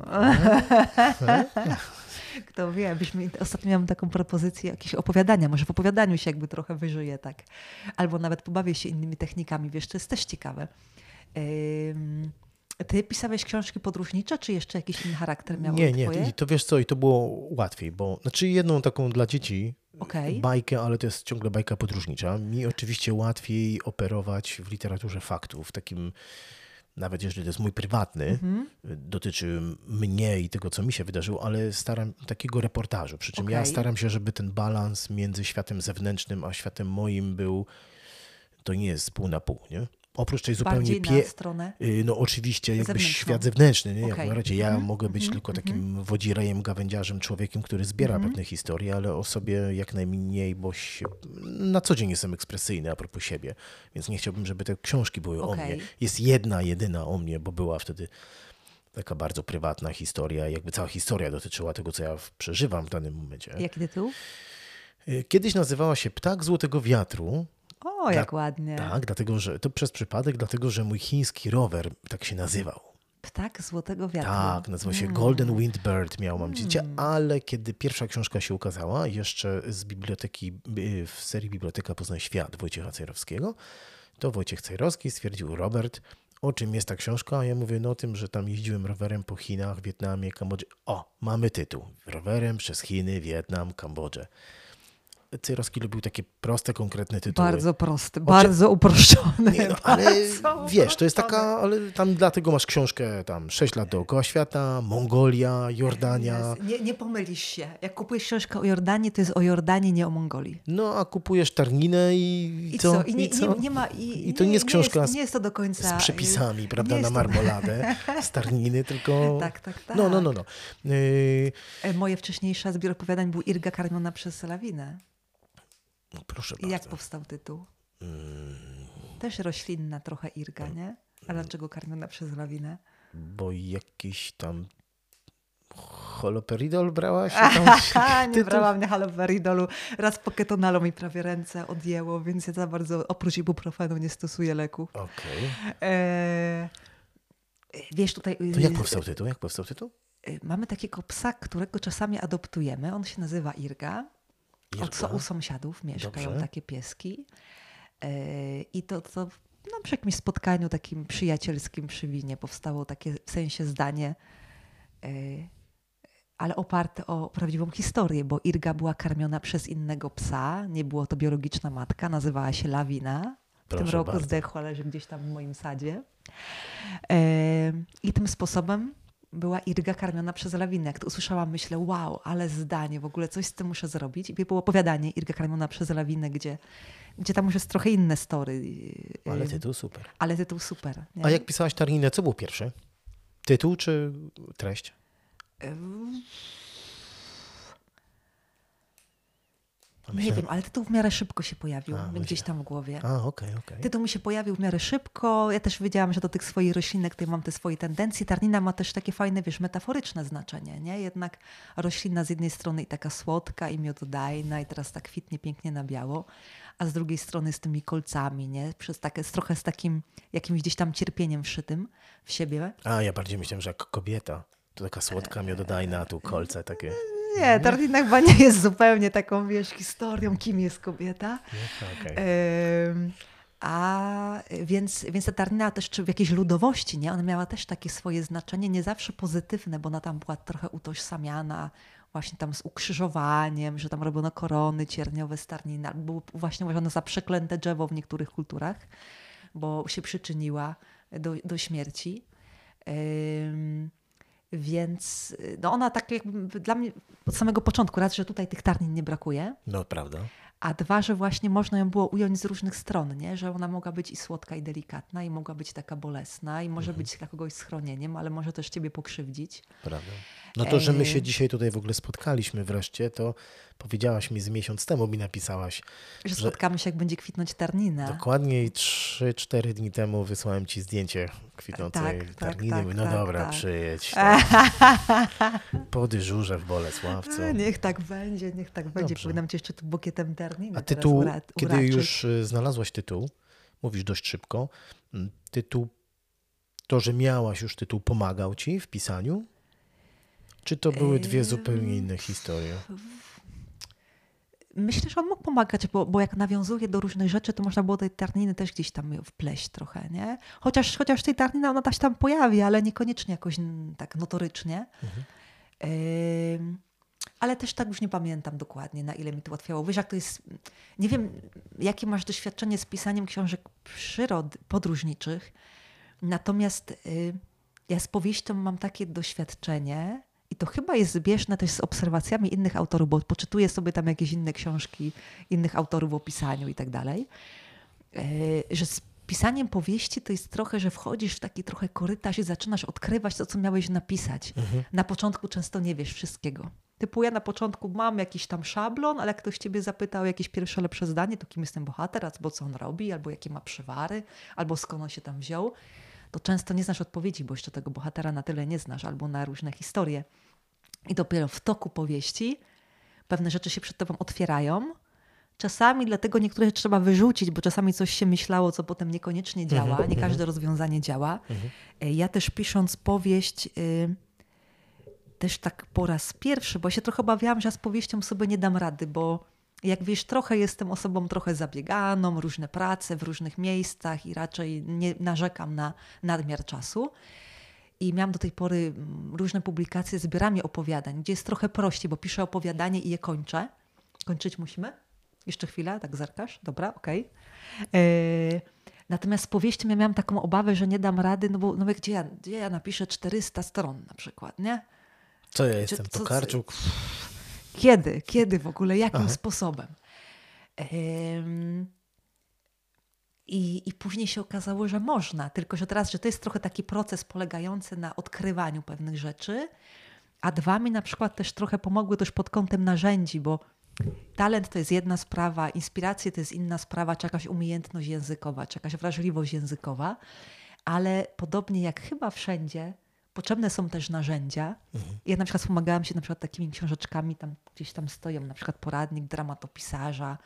Kto wie, byśmy, ostatnio miałam taką propozycję jakieś opowiadania, może w opowiadaniu się jakby trochę wyżyje, tak. Albo nawet pobawię się innymi technikami, wiesz, to jest też ciekawe. Ym, ty pisałeś książki podróżnicze, czy jeszcze jakiś inny charakter miało Nie, nie, twoje? i to wiesz co, i to było łatwiej, bo znaczy jedną taką dla dzieci Okej. bajkę, ale to jest ciągle bajka podróżnicza. Mi oczywiście łatwiej operować w literaturze faktów, takim, nawet jeżeli to jest mój prywatny, Mhm. dotyczy mnie i tego, co mi się wydarzyło, ale staram takiego reportażu. Przy czym ja Okej. staram się, żeby ten balans między światem zewnętrznym a światem moim był, to nie jest pół na pół, nie? Oprócz tej zupełnie pie... stronę. Y, No oczywiście jakby Zewnętrzną. świat zewnętrzny, nie? Jak Okej. najbardziej. Ja Mhm, mogę być mhm, tylko mhm. takim wodzirejem, gawędziarzem, człowiekiem, który zbiera Mhm. pewne historie, ale o sobie jak najmniej, bo się... na co dzień jestem ekspresyjny a propos siebie, więc nie chciałbym, żeby te książki były o Okej. mnie. Jest jedna, jedyna o mnie, bo była wtedy taka bardzo prywatna historia, jakby cała historia dotyczyła tego, co ja przeżywam w danym momencie. Jaki tytuł? Y, Kiedyś nazywała się Ptak Złotego Wiatru, O, jak ładnie. Tak, dlatego że to przez przypadek, dlatego że mój chiński rower tak się nazywał. Ptak Złotego Wiatru. Tak, nazywał się Mm. Golden Windbird, miał mam dziecię, ale kiedy pierwsza książka się ukazała, jeszcze z biblioteki, y, w serii Biblioteka Poznań Świat Wojciecha Cejrowskiego, to Wojciech Cejrowski stwierdził, Robert, o czym jest ta książka? A ja mówię, no o tym, że tam jeździłem rowerem po Chinach, Wietnamie, Kambodży. O, mamy tytuł. Rowerem przez Chiny, Wietnam, Kambodżę. Cejrowski lubił takie proste, konkretne tytuły. Bardzo prosty, bardzo uproszczony. Nie, no, ale bardzo wiesz, to jest taka, ale tam dlatego masz książkę tam 6 lat dookoła świata, Mongolia, Jordania. Nie, nie pomylisz się. Jak kupujesz książkę o Jordanii, to jest o Jordanii, nie o Mongolii. No a kupujesz tarninę i, I co? I nie, I co? Nie, nie ma. I, I to nie jest książka Nie jest, z- nie jest to do końca. z przepisami, prawda, na marmoladę, z tarniny, tylko... Tak, tak, tak. No, no, no, no. E, Moje wcześniejsze zbiór opowiadań był Irga karmiona przez lawinę. No proszę I jak bardzo. Mm. powstał tytuł? Też roślinna trochę Irga, nie? A dlaczego karmiona przez lawinę? Bo jakiś tam holoperidol brałaś? Haha, nie brałam na haloperidolu. Raz po ketonalo mi prawie ręce odjęło, więc ja za bardzo oprócz ibuprofenu nie stosuję leków. Okej. E, wiesz, tutaj... To jak powstał tytuł? Jak powstał tytuł? y, Mamy takiego psa, którego czasami adoptujemy. On się nazywa Irga. Od, Irga. u sąsiadów mieszkają Dobrze. takie pieski. E, I to, to no, przy jakimś spotkaniu takim przyjacielskim przy winie powstało takie w sensie zdanie, e, ale oparte o prawdziwą historię, bo Irga była karmiona przez innego psa. Nie było to biologiczna matka, nazywała się Lawina. W tym Proszę roku bardzo. zdechła, leży gdzieś tam w moim sadzie. E, I tym sposobem była Irga karmiona przez lawinę. Jak to usłyszałam, myślę, wow, ale zdanie, w ogóle coś z tym muszę zrobić. I było opowiadanie Irga karmiona przez lawinę, gdzie, gdzie tam już jest trochę inne story. Ale E, tytuł super. ale tytuł super. Nie? A jak pisałaś tarninę, co było pierwsze? Tytuł czy treść? E, Nie wiem, ale tytuł w miarę szybko się pojawił A, gdzieś myślę. tam w głowie. A, okej, okej. Tytuł mi się pojawił w miarę szybko. Ja też wiedziałam, że do tych swoich roślinek tutaj mam te swoje tendencje. Tarnina ma też takie fajne, wiesz, metaforyczne znaczenie, nie? Jednak roślina z jednej strony i taka słodka i miododajna i teraz tak kwitnie pięknie na biało, a z drugiej strony z tymi kolcami, nie? Przez takie, trochę z takim jakimś gdzieś tam cierpieniem wszytym w siebie. A, ja bardziej myślałem, że jak kobieta. To taka słodka, miododajna, a tu kolce takie. Nie, Tarnina chyba nie jest zupełnie taką, wiesz, historią, kim jest kobieta. Ym, A więc, więc ta tarnina też czy w jakiejś ludowości, nie? Ona miała też takie swoje znaczenie, nie zawsze pozytywne, bo ona tam była trochę utożsamiana właśnie tam z ukrzyżowaniem, że tam robiono korony cierniowe z tarniny, albo było właśnie uważano za przeklęte drzewo w niektórych kulturach, bo się przyczyniła do, do śmierci. Ym, więc no ona tak jakby dla mnie od samego początku, raz, że tutaj tych tarnin nie brakuje, No, prawda. a dwa, że właśnie można ją było ująć z różnych stron, nie? że ona mogła być i słodka, i delikatna, i mogła być taka bolesna, i może Mhm. być dla kogoś schronieniem, ale może też ciebie pokrzywdzić. Prawda. No to, że my się dzisiaj tutaj w ogóle spotkaliśmy wreszcie, to powiedziałaś mi z miesiąc temu, mi napisałaś. Że Że- spotkamy się, jak będzie kwitnąć tarnina. Dokładnie 3-4 dni temu wysłałem ci zdjęcie kwitnącej Tak, tak, tarniny. tak, no tak, dobra, tak. przyjedź. tam. Po dyżurze w Bolesławcu. Niech tak będzie, niech tak będzie. Dobrze. Powinnam cię jeszcze tu bukietem tarniny A tytuł, kiedy już y, znalazłaś tytuł, mówisz dość szybko, mm, tytuł, to, że miałaś już tytuł, pomagał ci w pisaniu? Czy to były dwie zupełnie inne historie? Myślę, że on mógł pomagać, bo, bo jak nawiązuje do różnych rzeczy, to można było tej tarniny też gdzieś tam wpleść trochę, nie? Chociaż, chociaż tej tarniny ona też tam pojawi, ale niekoniecznie jakoś tak notorycznie. Ym, ale też tak już nie pamiętam dokładnie, na ile mi to ułatwiało. Wiesz, jak to jest... Nie wiem, jakie masz doświadczenie z pisaniem książek przyrod, podróżniczych, natomiast y, ja z powieścią mam takie doświadczenie i to chyba jest zbieżne też z obserwacjami innych autorów, bo poczytuję sobie tam jakieś inne książki innych autorów o pisaniu i tak dalej, y, że z pisaniem powieści to jest trochę, że wchodzisz w taki trochę korytarz i zaczynasz odkrywać to, co miałeś napisać. Na początku często nie wiesz wszystkiego. Typu ja na początku mam jakiś tam szablon, ale jak ktoś ciebie zapytał jakieś pierwsze lepsze zdanie, to kim jest ten bohater, albo co on robi, albo jakie ma przywary, albo skąd on się tam wziął, to często nie znasz odpowiedzi, bo jeszcze tego bohatera na tyle nie znasz, albo na różne historie. I dopiero w toku powieści pewne rzeczy się przed tobą otwierają, Czasami dlatego niektóre trzeba wyrzucić, bo czasami coś się myślało, co potem niekoniecznie działa. Mhm, Nie mhm. każde rozwiązanie działa. E, Ja też pisząc powieść, y, też tak po raz pierwszy, bo się trochę obawiałam, że ja z powieścią sobie nie dam rady, bo jak wiesz, trochę jestem osobą trochę zabieganą, różne prace w różnych miejscach i raczej nie narzekam na nadmiar czasu. I miałam do tej pory mm, różne publikacje z zbiorami opowiadań, gdzie jest trochę prościej, bo piszę opowiadanie i je kończę. Kończyć musimy? Jeszcze chwilę, tak zerkasz? Dobra, okej. Yy, Natomiast z powieścią ja miałam taką obawę, że nie dam rady, no bo no bo gdzie, ja, gdzie ja napiszę 400 stron na przykład, nie? Co ja jestem, co- Tokarczuk? Kiedy? Kiedy w ogóle? Jakim Aha. sposobem? Em, I, I później się okazało, że można, tylko że teraz, że to jest trochę taki proces polegający na odkrywaniu pewnych rzeczy, a dwa mi na przykład też trochę pomogły też pod kątem narzędzi, bo talent to jest jedna sprawa, inspiracje to jest inna sprawa, czy jakaś umiejętność językowa, czy jakaś wrażliwość językowa, ale podobnie jak chyba wszędzie, potrzebne są też narzędzia. Ja na przykład wspomagałam się na przykład takimi książeczkami, tam gdzieś tam stoją na przykład poradnik dramatopisarza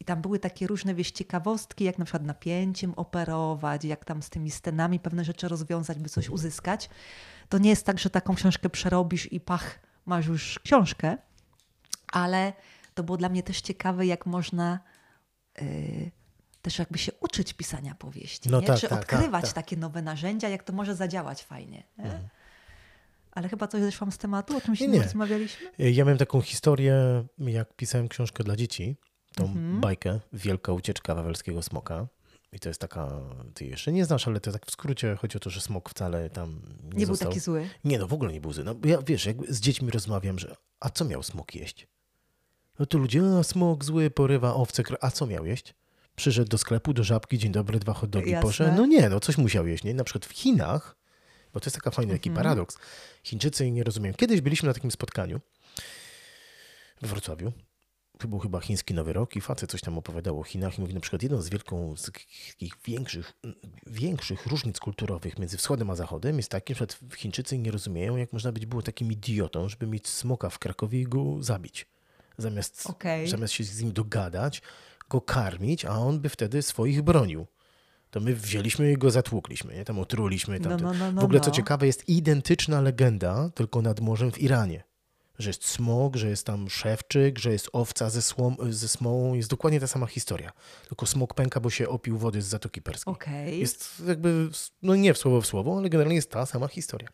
i tam były takie różne wieś ciekawostki, jak na przykład napięciem operować, jak tam z tymi scenami pewne rzeczy rozwiązać, by coś uzyskać. To nie jest tak, że taką książkę przerobisz i pach, masz już książkę, ale to było dla mnie też ciekawe, jak można y, też jakby się uczyć pisania powieści, No nie? tak, czy tak, odkrywać tak, tak. takie nowe narzędzia, jak to może zadziałać fajnie. Nie? Mhm. Ale chyba coś zeszłam z tematu, o czymś Nie, nie. rozmawialiśmy? Ja miałem taką historię, jak pisałem książkę dla dzieci, tą Mhm. bajkę Wielka ucieczka wawelskiego smoka. I to jest taka, ty jeszcze nie znasz, ale to tak w skrócie chodzi o to, że smok wcale tam nie, Nie, był został. taki zły. Nie, no w ogóle nie był zły. No, bo ja wiesz, jak z dziećmi rozmawiam, że a co miał smok jeść? No to ludzie, a smok zły, porywa owce, a co miał jeść? Przyszedł do sklepu, do żabki, dzień dobry, dwa hot dogi, poszedł. No nie, no coś musiał jeść, nie? Na przykład w Chinach, bo to jest taka fajny taki Mhm. paradoks. Chińczycy nie rozumieją. Kiedyś byliśmy na takim spotkaniu w Wrocławiu. To był chyba chiński Nowy Rok i facet coś tam opowiadał o Chinach i mówi na przykład jedną z wielką, z takich większych, większych różnic kulturowych między wschodem a zachodem jest taki, że Chińczycy nie rozumieją, jak można być było takim idiotą, żeby mieć smoka w Krakowie i go zabić. Zamiast, Okej. zamiast się z nim dogadać, go karmić, a on by wtedy swoich bronił. To my wzięliśmy i go zatłukliśmy, nie? tam otruliśmy. Tam No, no, no, no, w ogóle co no. ciekawe, jest identyczna legenda, tylko nad morzem w Iranie. Że jest smog, że jest tam szewczyk, że jest owca ze, słom, ze smołą. Jest dokładnie ta sama historia. Tylko smog pęka, bo się opił wody z Zatoki Perskiej. Okej. Jest jakby, no nie w słowo w słowo, ale generalnie jest ta sama historia.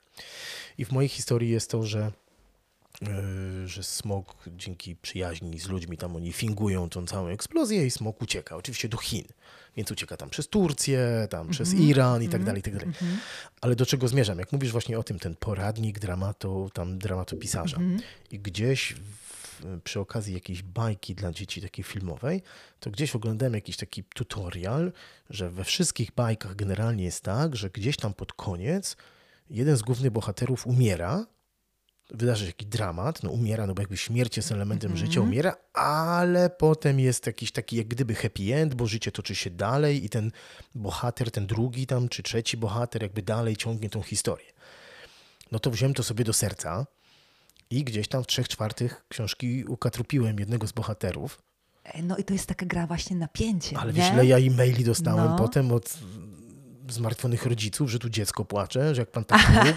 I w mojej historii jest to, że, że smog dzięki przyjaźni z ludźmi, tam oni fingują tą całą eksplozję i smog ucieka. Oczywiście do Chin. Więc ucieka tam przez Turcję, tam przez Iran i tak dalej, i tak dalej. Ale do czego zmierzam? Jak mówisz właśnie o tym, ten poradnik dramatu, tam dramatopisarza i gdzieś w, przy okazji jakiejś bajki dla dzieci takiej filmowej, to gdzieś oglądałem jakiś taki tutorial, że we wszystkich bajkach generalnie jest tak, że gdzieś tam pod koniec jeden z głównych bohaterów umiera, wydarzy się jakiś dramat, no umiera, no bo jakby śmierć jest elementem życia, umiera, ale potem jest jakiś taki jak gdyby happy end, bo życie toczy się dalej i ten bohater, ten drugi tam, czy trzeci bohater jakby dalej ciągnie tą historię. No to wziąłem to sobie do serca i gdzieś tam w trzech czwartych książki ukatrupiłem jednego z bohaterów, E, No i to jest taka gra właśnie napięciem, ale nie? wiesz ile ja e-maili dostałem No. potem od zmartwionych rodziców, że tu dziecko płacze, że jak pan tak mówił,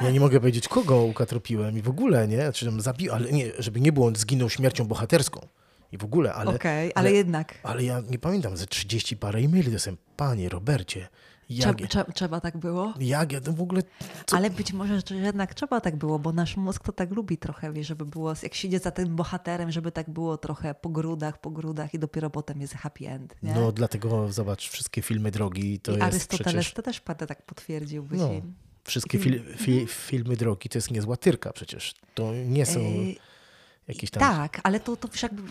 ja nie mogę powiedzieć, kogo ukatropiłem i w ogóle, nie? Czy tam zabił, ale nie, żeby nie było, on zginął śmiercią bohaterską i w ogóle, ale... Okej, ale jednak. Ale ja nie pamiętam, ze 30 parę e-maili dostałem. Panie Robercie, jak, Trzeba, trzeba, tak było? jak ja to w ogóle... Co? Ale być może że jednak trzeba tak było, bo nasz mózg to tak lubi trochę, wie, żeby było, jak się idzie za tym bohaterem, żeby tak było trochę po grudach, po grudach i dopiero potem jest happy end, nie? No dlatego zobacz, wszystkie filmy drogi to I jest Arystoteles przecież... to też pada tak potwierdził. By No, wszystkie fil, fi, filmy drogi to jest niezła tyrka przecież. To nie są Ej, jakieś tam... Tak, ale to, to jakby,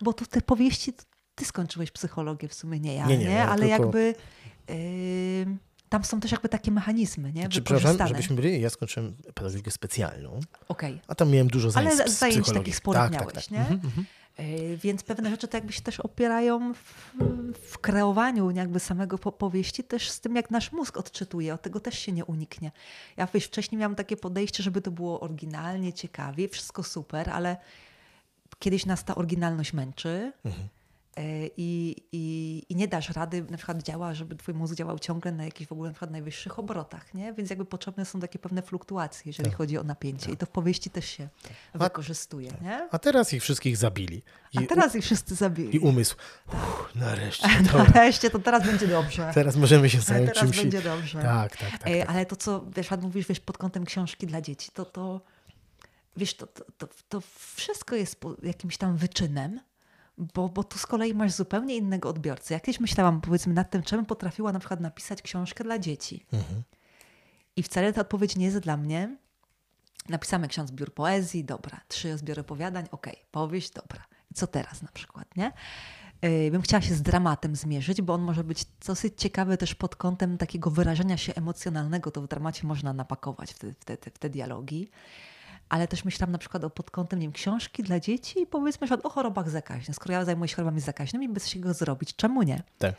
bo to te powieści, ty skończyłeś psychologię w sumie, nie ja, Nie, nie, nie, ale tylko- jakby tam są też jakby takie mechanizmy, nie? Czy, przepraszam, żebyśmy byli, ja skończyłem pedagogikę specjalną, Okej. a tam miałem dużo zajęć Ale z zajęć psychologii. takich sporych tak, miałeś, tak, tak. nie? Mhm, mhm. Yy, Więc pewne rzeczy to jakby się też opierają w, w kreowaniu jakby samego po powieści, też z tym, jak nasz mózg odczytuje. Od tego też się nie uniknie. Ja wiesz, wcześniej miałam takie podejście, żeby to było oryginalnie, ciekawie, wszystko super, ale kiedyś nas ta oryginalność męczy. Mhm. I, i, i nie dasz rady, na przykład działa, żeby twój mózg działał ciągle na jakichś w ogóle na przykład najwyższych obrotach, nie? Więc jakby potrzebne są takie pewne fluktuacje, jeżeli Tak. chodzi o napięcie. I to w powieści też się wykorzystuje, nie? A teraz ich wszystkich zabili. I, A teraz ich wszyscy zabili. i umysł. Uff, nareszcie. Nareszcie, to teraz będzie dobrze. Teraz możemy się zająć teraz czymś. będzie dobrze. Tak, tak, tak. E, tak. Ale to, co wiesz, mówisz wiesz, pod kątem książki dla dzieci, to, to wiesz, to, to, to, to wszystko jest jakimś tam wyczynem, bo, bo tu z kolei masz zupełnie innego odbiorcę. Ja kiedyś myślałam, powiedzmy, nad tym, czemu potrafiła na przykład napisać książkę dla dzieci. Mhm. I wcale ta odpowiedź nie jest dla mnie. Napisamy ksiądz zbiór poezji, dobra. Trzy zbiory opowiadań, okej. Powieść, dobra. I co teraz na przykład, nie? Yy, bym chciała się z dramatem zmierzyć, bo on może być dosyć ciekawy też pod kątem takiego wyrażenia się emocjonalnego. To w dramacie można napakować w te, w te, w te dialogi. Ale też myślałam na przykład o pod kątem nie wiem, książki dla dzieci i powiedzmy na przykład o chorobach zakaźnych. Skoro ja zajmuję się chorobami zakaźnymi, bez się go zrobić, czemu nie? tak.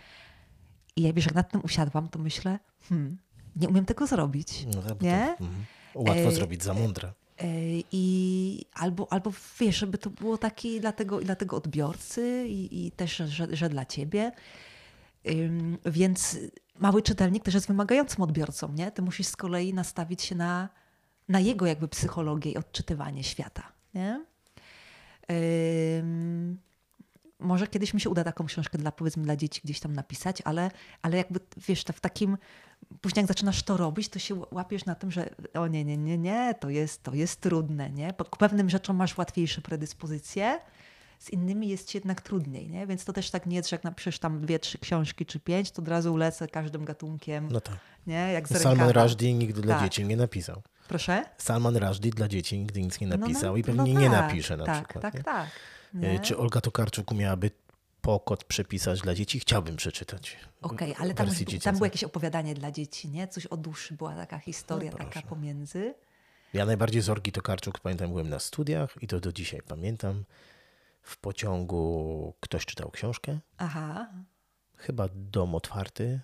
I jak wiesz, jak nad tym usiadłam, to myślę, hmm, nie umiem tego zrobić. No, to, Nie? mhm. Łatwo E, zrobić za mądre. Yy, I albo, albo wiesz, żeby to było takie i dla tego, dla tego odbiorcy, i, i też, że, że dla ciebie. Ym, więc mały czytelnik też jest wymagającym odbiorcą, nie? Ty musisz z kolei nastawić się na, na jego jakby psychologię i odczytywanie świata, nie? Może kiedyś mi się uda taką książkę dla, powiedzmy, dla dzieci gdzieś tam napisać, ale, ale jakby, wiesz, to w takim, później jak zaczynasz to robić, to się łapiesz na tym, że o nie, nie, nie, nie, to jest, to jest trudne, nie? Pewnym rzeczom masz łatwiejsze predyspozycje, z innymi jest ci jednak trudniej, nie? Więc to też tak nie jest, że jak napiszesz tam dwie, trzy książki czy pięć, to od razu lecę każdym gatunkiem, No tak. nie? Jak z Salman. Rushdie nigdy dla Tak. dzieci nie napisał. Proszę? Salman Rushdie dla dzieci nigdy nic nie No, no, napisał i no pewnie nie tak, napisze na tak, przykład. Tak, nie? tak, E, nie? Czy Olga Tokarczuk umiałaby pokot przepisać dla dzieci? Chciałbym przeczytać. Okej, ale w tam, tam było jakieś opowiadanie dla dzieci, nie? Coś o duszy, była taka historia No taka proszę. pomiędzy. Ja najbardziej z Olgi Tokarczuk pamiętam, byłem na studiach i to do dzisiaj pamiętam. W pociągu ktoś czytał książkę, Aha, chyba Dom Otwarty.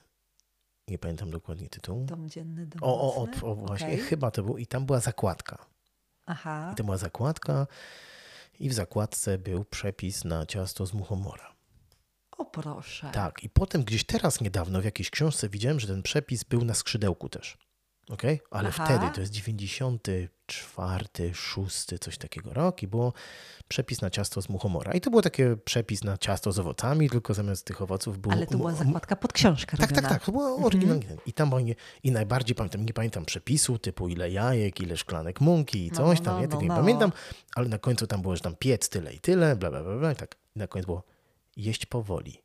Nie pamiętam dokładnie tytułu. dom dzienny, dom O, o, o, o właśnie, Okej. chyba to był. I tam była zakładka. Aha, I to była zakładka i w zakładce był przepis na ciasto z muchomora. o proszę. Tak, i potem gdzieś teraz niedawno w jakiejś książce widziałem, że ten przepis był na skrzydełku też. Okej? Ale Aha. wtedy, to jest 94, 6, coś takiego rok i było przepis na ciasto z muchomora. I to było takie przepis na ciasto z owocami, tylko zamiast tych owoców było... Ale to była zakładka pod książkę Tak, tak, robiona. tak, to było oryginalnie. I tam było nie, i najbardziej pamiętam, nie pamiętam przepisu, typu ile jajek, ile szklanek mąki i No, coś no, tam, no, nie, tego no, nie no. pamiętam, ale na końcu tam było, że tam piec tyle i tyle, bla, bla, bla, bla i tak. I na koniec było jeść powoli,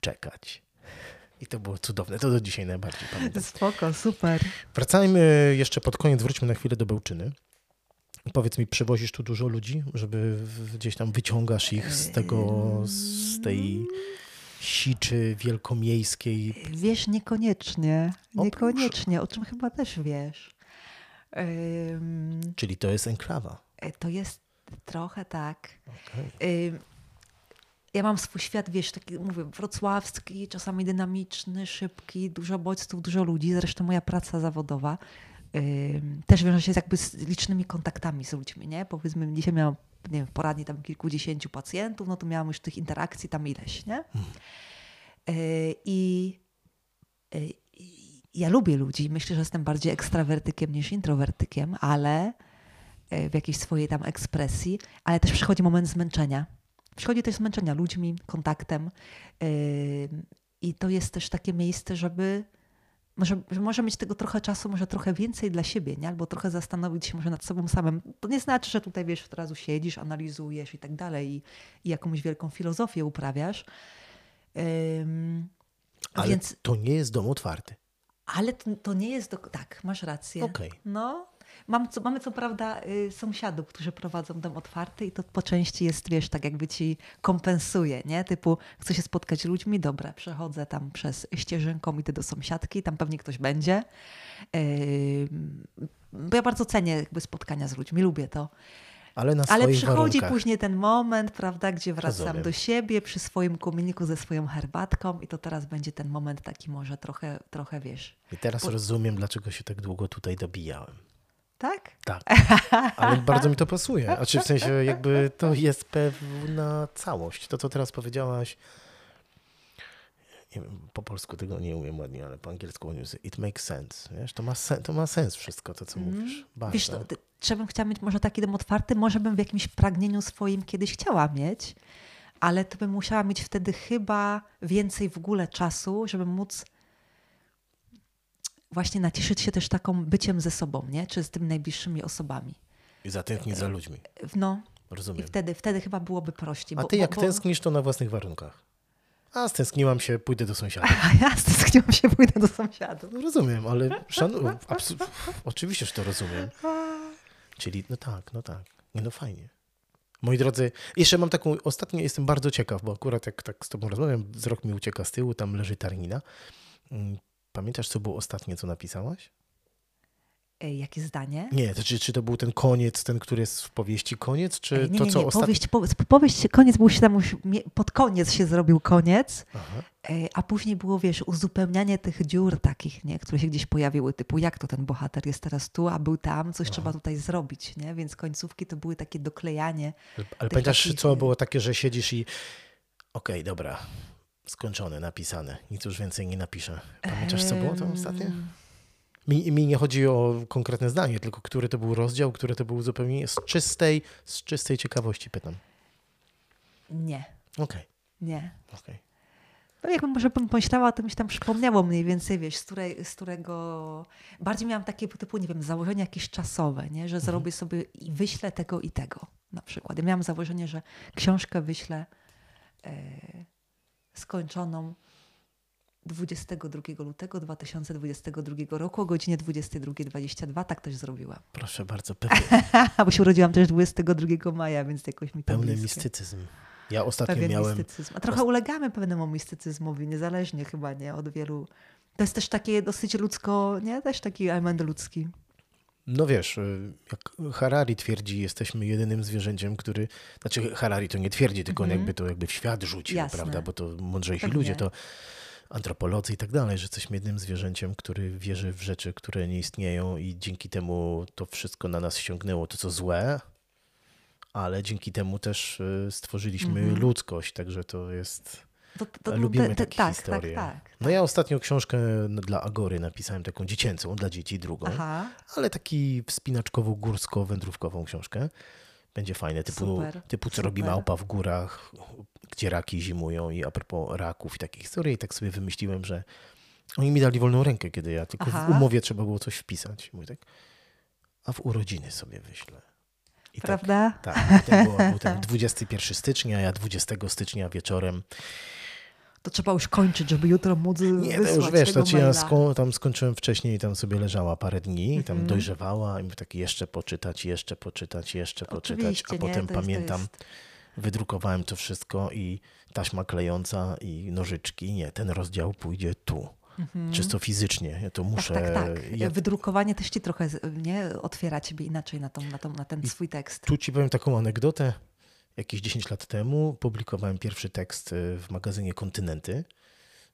czekać. I to było cudowne, to do dzisiaj najbardziej pamiętam. Spoko, super. Wracajmy jeszcze pod koniec, wróćmy na chwilę do Bełczyny. Powiedz mi, przywozisz tu dużo ludzi, żeby gdzieś tam wyciągasz ich z tego, z tej siczy wielkomiejskiej. Wiesz, niekoniecznie. Niekoniecznie, o czym chyba też wiesz. Czyli to jest enklawa. to jest trochę tak. Okej. Ja mam swój świat, wiesz, taki, mówię, wrocławski, czasami dynamiczny, szybki, dużo bodźców, dużo ludzi. Zresztą moja praca zawodowa ym, też wiąże się jakby z licznymi kontaktami z ludźmi, nie? Powiedzmy, dzisiaj miałam, nie wiem, w poradni tam kilkudziesięciu pacjentów, no to miałam już tych interakcji tam ileś, nie? Y, I y, i ja lubię ludzi. Myślę, że jestem bardziej ekstrawertykiem niż introwertykiem, ale y, w jakiejś swojej tam ekspresji, ale też przychodzi moment zmęczenia. Przychodzi też zmęczenia ludźmi, kontaktem y, i to jest też takie miejsce, żeby może, że może mieć tego trochę czasu, może trochę więcej dla siebie, nie? albo trochę zastanowić się może nad sobą samym. To nie znaczy, że tutaj wiesz, od razu siedzisz, analizujesz i tak dalej i, i jakąś wielką filozofię uprawiasz. Ym, Ale Więc to nie jest dom otwarty. ale to, to nie jest. Do... Tak, masz rację. Okej. No. Mam, co, mamy co prawda y, sąsiadów, którzy prowadzą dom otwarty i to po części jest, wiesz, tak jakby ci kompensuje, nie? Typu, chcę się spotkać z ludźmi, dobra, przechodzę tam przez ścieżynką, idę do sąsiadki, tam pewnie ktoś będzie. Bo ja bardzo cenię jakby spotkania z ludźmi, lubię to. Ale Ale przychodzi warunkach. później ten moment, prawda, gdzie wracam Rozumiem. do siebie przy swoim kominiku ze swoją herbatką i to teraz będzie ten moment taki może trochę, trochę wiesz. I teraz Bo- rozumiem, dlaczego się tak długo tutaj dobijałem. Tak? Tak, ale bardzo mi to pasuje. A czy w sensie jakby to jest pewna całość. To, co teraz powiedziałaś, po polsku tego nie umiem ładnie, ale po angielsku mówię, it makes sense. Wiesz? To, ma sen, to ma sens wszystko to, co mówisz. Bardzo. Wiesz, to, czy bym chciała mieć może taki dom otwarty? Może bym w jakimś pragnieniu swoim kiedyś chciała mieć, ale to bym musiała mieć wtedy chyba więcej w ogóle czasu, żeby móc właśnie nacieszyć się też taką byciem ze sobą, nie? Czy z tymi najbliższymi osobami. I zatęsknić za ludźmi. No. Rozumiem. I wtedy, wtedy chyba byłoby prościej. A ty bo- jak bo- tęsknisz, to na własnych warunkach. A stęskniłam się, pójdę do sąsiada. A ja stęskniłam się, pójdę do sąsiadów. No rozumiem, ale szanu... absu- oczywiście, że to rozumiem. Czyli no tak, no tak. Nie no fajnie. Moi drodzy, jeszcze mam taką, ostatnio jestem bardzo ciekaw, bo akurat jak tak z tobą rozmawiam, wzrok mi ucieka z tyłu, tam leży tarnina. Pamiętasz, co było ostatnie, co napisałaś? Ej, jakie zdanie? Nie, to czy, czy to był ten koniec, ten, który jest w powieści koniec, czy Ej, nie, to, co ostatnio... Powieść, powieść, powieść, koniec był się tam już, pod koniec się zrobił koniec, Aha. Ej, a później było, wiesz, uzupełnianie tych dziur takich, nie, które się gdzieś pojawiły, typu jak to ten bohater jest teraz tu, a był tam, coś trzeba tutaj zrobić, nie? Więc końcówki to były takie doklejanie. Ale pamiętasz, takich- co było takie, że siedzisz i okej, dobra, skończone, napisane, nic już więcej nie napiszę. Pamiętasz, co było to ostatnie? Mi, mi nie chodzi o konkretne zdanie, tylko który to był rozdział, który to był zupełnie z czystej, z czystej ciekawości pytam. Nie, Okej, nie. okej. No jakbym może pomyślała, to mi się tam przypomniało mniej więcej, wiesz, z, której, z którego... Bardziej miałam takie typu, nie wiem, założenia jakieś czasowe, nie? Że zrobię sobie i wyślę tego i tego na przykład. Ja miałam założenie, że książkę wyślę e, skończoną 22 lutego 2022 roku o godzinie 22.22. Tak też zrobiłam. Proszę bardzo, pełny, Bo się urodziłam też 22 maja, więc jakoś mi to pełny bliskie. mistycyzm. Ja ostatnio Pewien miałem... mistycyzm. A trochę ulegamy pewnemu mistycyzmowi, niezależnie chyba nie od wielu. To jest też takie dosyć ludzko, nie? Też taki element ludzki. No wiesz, y, jak Harari twierdzi, jesteśmy jedynym zwierzęciem, który... Znaczy Harari to nie twierdzi, tylko on jakby to jakby w świat rzucił. Jasne. prawda? Bo to mądrzejsi Pewnie. ludzie, to antropolodzy i tak dalej, że jesteśmy jednym zwierzęciem, który wierzy w rzeczy, które nie istnieją i dzięki temu to wszystko na nas ściągnęło, to co złe, ale dzięki temu też y, stworzyliśmy Mhm. ludzkość, także to jest... To, to, Lubimy te- te- takie tak, historie. Tak, tak. No ja ostatnio książkę dla Agory napisałem, taką dziecięcą, dla dzieci, drugą, Aha, ale taki wspinaczkowo-górsko-wędrówkową książkę. Będzie fajne, typu, Super, typu co robi super. małpa w górach, gdzie raki zimują i a propos raków i takich historii. I tak sobie wymyśliłem, że oni mi dali wolną rękę, kiedy ja tylko Aha. w umowie trzeba było coś wpisać. Mówię tak, a w urodziny sobie wyślę. I tak, prawda? tak, było, był ten 21 stycznia, ja 20 stycznia wieczorem To trzeba już kończyć, żeby jutro móc Nie, to wysłać już wiesz, tego to ja sko- tam skończyłem wcześniej, tam sobie leżała parę dni, Mhm. tam dojrzewała i tak jeszcze poczytać, jeszcze poczytać, jeszcze poczytać, Oczywiście, a potem jest- pamiętam, wydrukowałem to wszystko i taśma klejąca i nożyczki, nie, ten rozdział pójdzie tu. Czysto fizycznie, ja to muszę... Mhm. Tak, tak, tak. Ja, Wydrukowanie też ci trochę nie, otwiera ciebie inaczej na, tą, na, tą, na ten swój tekst. tu ci powiem taką anegdotę. Jakieś 10 lat temu publikowałem pierwszy tekst y, w magazynie Kontynenty.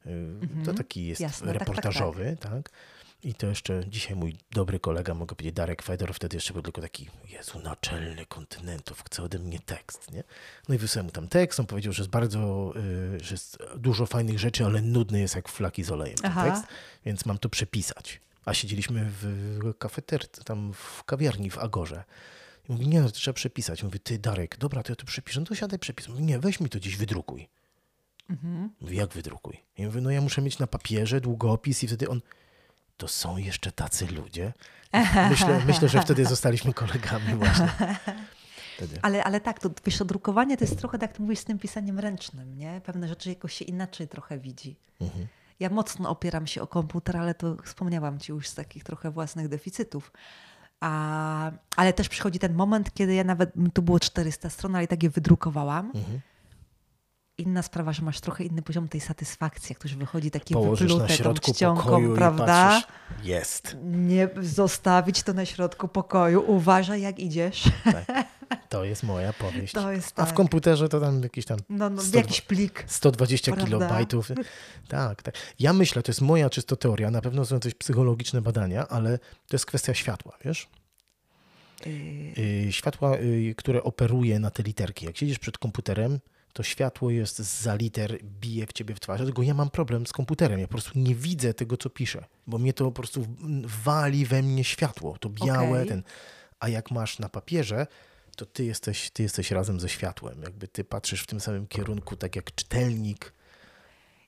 Y, To taki jest Mhm. Jasne, tak, tak, reportażowy, tak, I to jeszcze dzisiaj mój dobry kolega, mogę powiedzieć, Darek Fedor, wtedy jeszcze był tylko taki, Jezu, naczelny kontynentów, chce ode mnie tekst, nie? No i wysłałem mu tam tekst, on powiedział, że jest bardzo, y, że jest dużo fajnych rzeczy, ale nudny jest jak flaki z olejem ten Aha. tekst, więc mam to przepisać. A siedzieliśmy w kafeterce, tam w kawiarni w Agorze. I mówi, nie, to trzeba przepisać. Mówię, ty Darek, dobra, to ja to przepiszę. No to siadaj, przepis. Mówi, nie, weź mi to gdzieś wydrukuj. Mhm. Mówi, jak wydrukuj? I mówię, no ja muszę mieć na papierze długopis i wtedy on, to są jeszcze tacy ludzie? Myślę, myślę że wtedy zostaliśmy kolegami właśnie. Wtedy. Ale, ale tak, to wiesz, to drukowanie to jest trochę tak, jak mówisz, z tym pisaniem ręcznym, nie? Pewne rzeczy jakoś się inaczej trochę widzi. Mhm. Ja mocno opieram się o komputer, ale to wspomniałam ci już z takich trochę własnych deficytów. A, ale też przychodzi ten moment, kiedy ja nawet, tu było 400 stron, ale i tak je wydrukowałam. Mhm. Inna sprawa, że masz trochę inny poziom tej satysfakcji, jak to już wychodzi na wyplute tą czcionką, prawda? patrzysz, jest. Nie zostawić to na środku pokoju. Uważaj, jak idziesz. Tak. To jest moja powieść. Jest A w tak. komputerze to tam jakiś tam No, no, 100 jakiś plik. 120 Prawda? kilobajtów. Tak, tak. Ja myślę, to jest moja czysto teoria, na pewno są coś psychologiczne badania, ale to jest kwestia światła, wiesz? Y, światła, y, które operuje na te literki. Jak siedzisz przed komputerem, to światło jest za liter, bije w ciebie w twarz. Dlatego ja mam problem z komputerem. Ja po prostu nie widzę tego, co piszę, bo mnie to po prostu wali we mnie światło. To białe, Okej. ten. A jak masz na papierze, to ty jesteś, ty jesteś razem ze światłem. Jakby ty patrzysz w tym samym kierunku, tak jak czytelnik.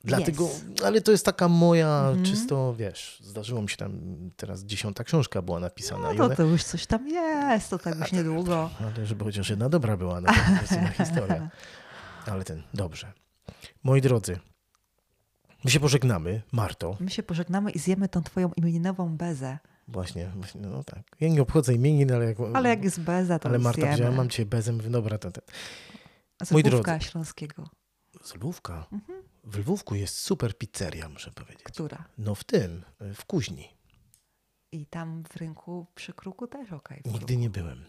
Dlatego, Yes. ale to jest taka moja Mhm. czysto, wiesz, zdarzyło mi się tam, teraz dziesiąta książka była napisana. No to, one, to już coś tam jest, to tak już niedługo. ale żeby chociaż jedna dobra była, no to jest inna historia. Ale ten, dobrze. Moi drodzy, my się pożegnamy, Marto. My się pożegnamy i zjemy tą twoją imieninową bezę. Właśnie, właśnie, no tak. Ja nie obchodzę imienin, ale jak... Ale jak jest beza, to ale Marta zjemy. mam cię bezem, mówię, dobra, to ten. Z Moi Lwówka śląskiego. Z Lwówka. Mhm. W Lwówku jest super pizzeria, muszę powiedzieć. Która? No w tym, w Kuźni. I tam w rynku przy kruku też okej. w Nigdy nie byłem.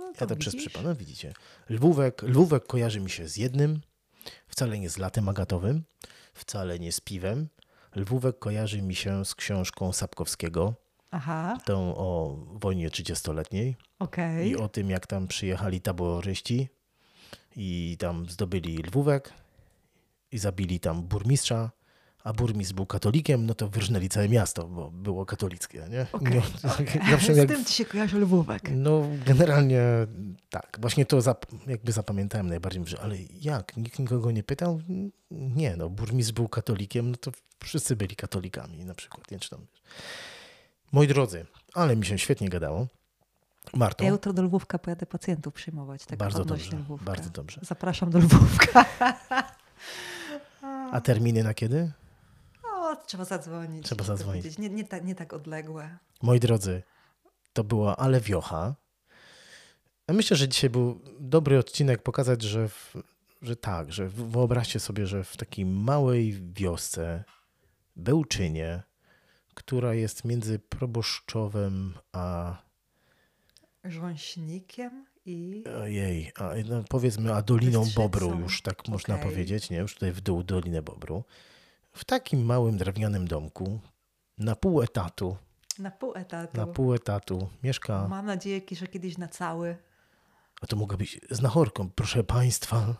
No Ja to przez przypadek, widzicie. Lwówek, Lwówek kojarzy mi się z jednym, wcale nie z latem agatowym, wcale nie z piwem. Lwówek kojarzy mi się z książką Sapkowskiego, Aha, tą o wojnie 30-letniej okej. i o tym, jak tam przyjechali taboryści i tam zdobyli Lwówek i zabili tam burmistrza, a burmistrz był katolikiem, no to wyrżnęli całe miasto, bo było katolickie, nie? Okej, No, okej. zawsze Z jak tym ci się kojarzy Lwówek. no, generalnie tak. Właśnie to zap, jakby zapamiętałem najbardziej, że ale jak? Nikt nikogo nie pytał? Nie, no, burmistrz był katolikiem, no to wszyscy byli katolikami na przykład. Nie, czy tam. Moi drodzy, ale mi się świetnie gadało. Marto, Ja jutro do Lwówka pojadę pacjentów przyjmować. Tak bardzo dobrze, Lwówka. bardzo dobrze. Zapraszam do Lwówka. A terminy na kiedy? O, trzeba zadzwonić. Trzeba zadzwonić. Nie, nie, tak, nie tak odległe. Moi drodzy, to była Ale Wiocha. Myślę, że dzisiaj był dobry odcinek pokazać, że, w, że tak, że wyobraźcie sobie, że w takiej małej wiosce, Bełczynie, która jest między Proboszczowem a Żąśnikiem i... ojej, a, no powiedzmy, a Doliną. Bobru, już tak można powiedzieć, nie? Już tutaj w dół Dolinę Bobru. W takim małym drewnianym domku, na pół etatu, Na pół etatu. na pół etatu mieszka Mam nadzieję, że kiedyś na cały. A to mogła być znachorką. Proszę Państwa,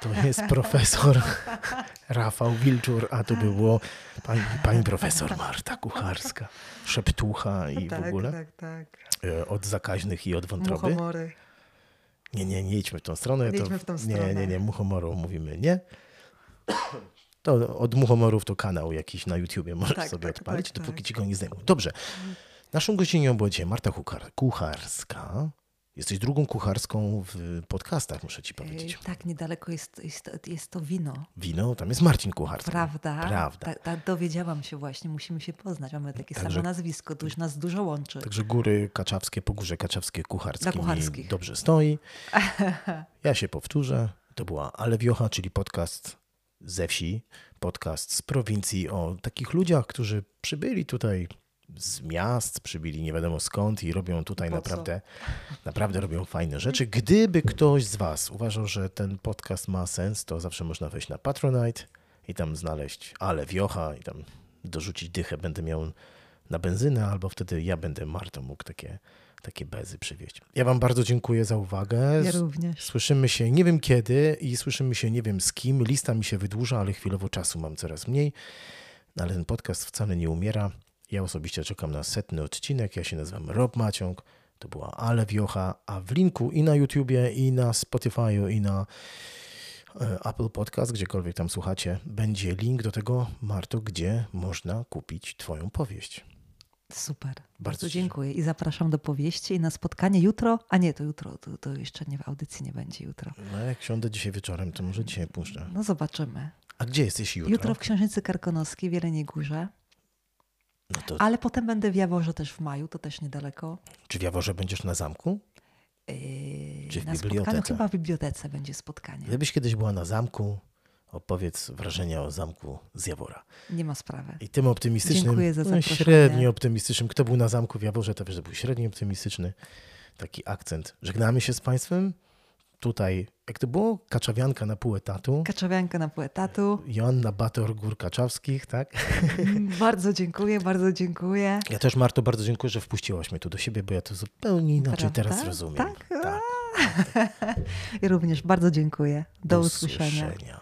to jest profesor Rafał Wilczur, a to było pani, pani profesor Marta Kucharska, szeptucha i w tak, ogóle tak, tak. e, od zakaźnych i od wątroby. Muchomory. Nie, nie, nie idźmy w tą stronę. Nie to, w tą Nie, stronę. nie, nie, muchomoru mówimy nie. To od muchomorów to kanał jakiś na YouTubie możesz Tak, sobie tak, odpalić, tak, dopóki tak. ci go nie zdejmą. Dobrze. Naszą gościnią była dzisiaj Marta Kuchar- Kucharska. Jesteś drugą kucharską w podcastach, muszę ci powiedzieć. Tak, niedaleko jest, jest, jest to wino. Wino, tam jest Marcin Kucharski. Prawda? Prawda. Tak, tak, dowiedziałam się właśnie, musimy się poznać. Mamy takie Także- samo nazwisko, to już nas dużo łączy. Także góry kaczawskie, pogórze kaczawskie, kucharskie Dla mi kucharskich. dobrze stoi. Ja się powtórzę. To była Ale Wiocha, czyli podcast ze wsi, podcast z prowincji o takich ludziach, którzy przybyli tutaj z miast, przybyli nie wiadomo skąd i robią tutaj Po co? naprawdę, naprawdę robią fajne rzeczy. Gdyby ktoś z Was uważał, że ten podcast ma sens, to zawsze można wejść na Patronite i tam znaleźć Ale Wiocha i tam dorzucić dychę. Będę miał na benzynę, albo wtedy ja będę Martą mógł takie, takie bezy przywieźć. Ja Wam bardzo dziękuję za uwagę. Ja również. Słyszymy się nie wiem kiedy i słyszymy się nie wiem z kim. Lista mi się wydłuża, ale chwilowo czasu mam coraz mniej. No, ale ten podcast wcale nie umiera. Ja osobiście czekam na setny odcinek. Ja się nazywam Rob Maciąg. To była Ale Wiocha, a w linku i na YouTubie, i na Spotify'u, i na e, Apple Podcast, gdziekolwiek tam słuchacie, będzie link do tego, Marto, gdzie można kupić Twoją powieść. Super. Bardzo dziękuję i zapraszam do powieści i na spotkanie jutro. A nie, to jutro, to, to jeszcze nie w audycji nie będzie jutro. No jak siądę dzisiaj wieczorem, to może dzisiaj puszczę. No zobaczymy. A gdzie jesteś jutro? Jutro w Księżnicy Karkonoskiej w Jeleniej Górze, No to, ale potem będę w Jaworze też w maju, to też niedaleko. czy w Jaworze będziesz na zamku? Yy, Czy w na bibliotece? chyba w bibliotece będzie spotkanie. Gdybyś kiedyś była na zamku, opowiedz wrażenia o zamku z Jawora. Nie ma sprawy. I tym optymistycznym, Dziękuję za no, średnio optymistycznym, kto był na zamku w Jaworze, to wiesz, że był średnio optymistyczny. Taki akcent. Żegnamy się z Państwem. Tutaj, jak to było? Kaczawianka na pół etatu. Kaczowianka na pół etatu. Joanna Bator Gór Kaczawskich, tak? Mm, Bardzo dziękuję, bardzo dziękuję. Ja też, Marto, bardzo dziękuję, że wpuściłaś mnie tu do siebie, bo ja to zupełnie inaczej Prawda? teraz rozumiem. Tak? tak. Ja również bardzo dziękuję. Do, usłyszenia. usłyszenia.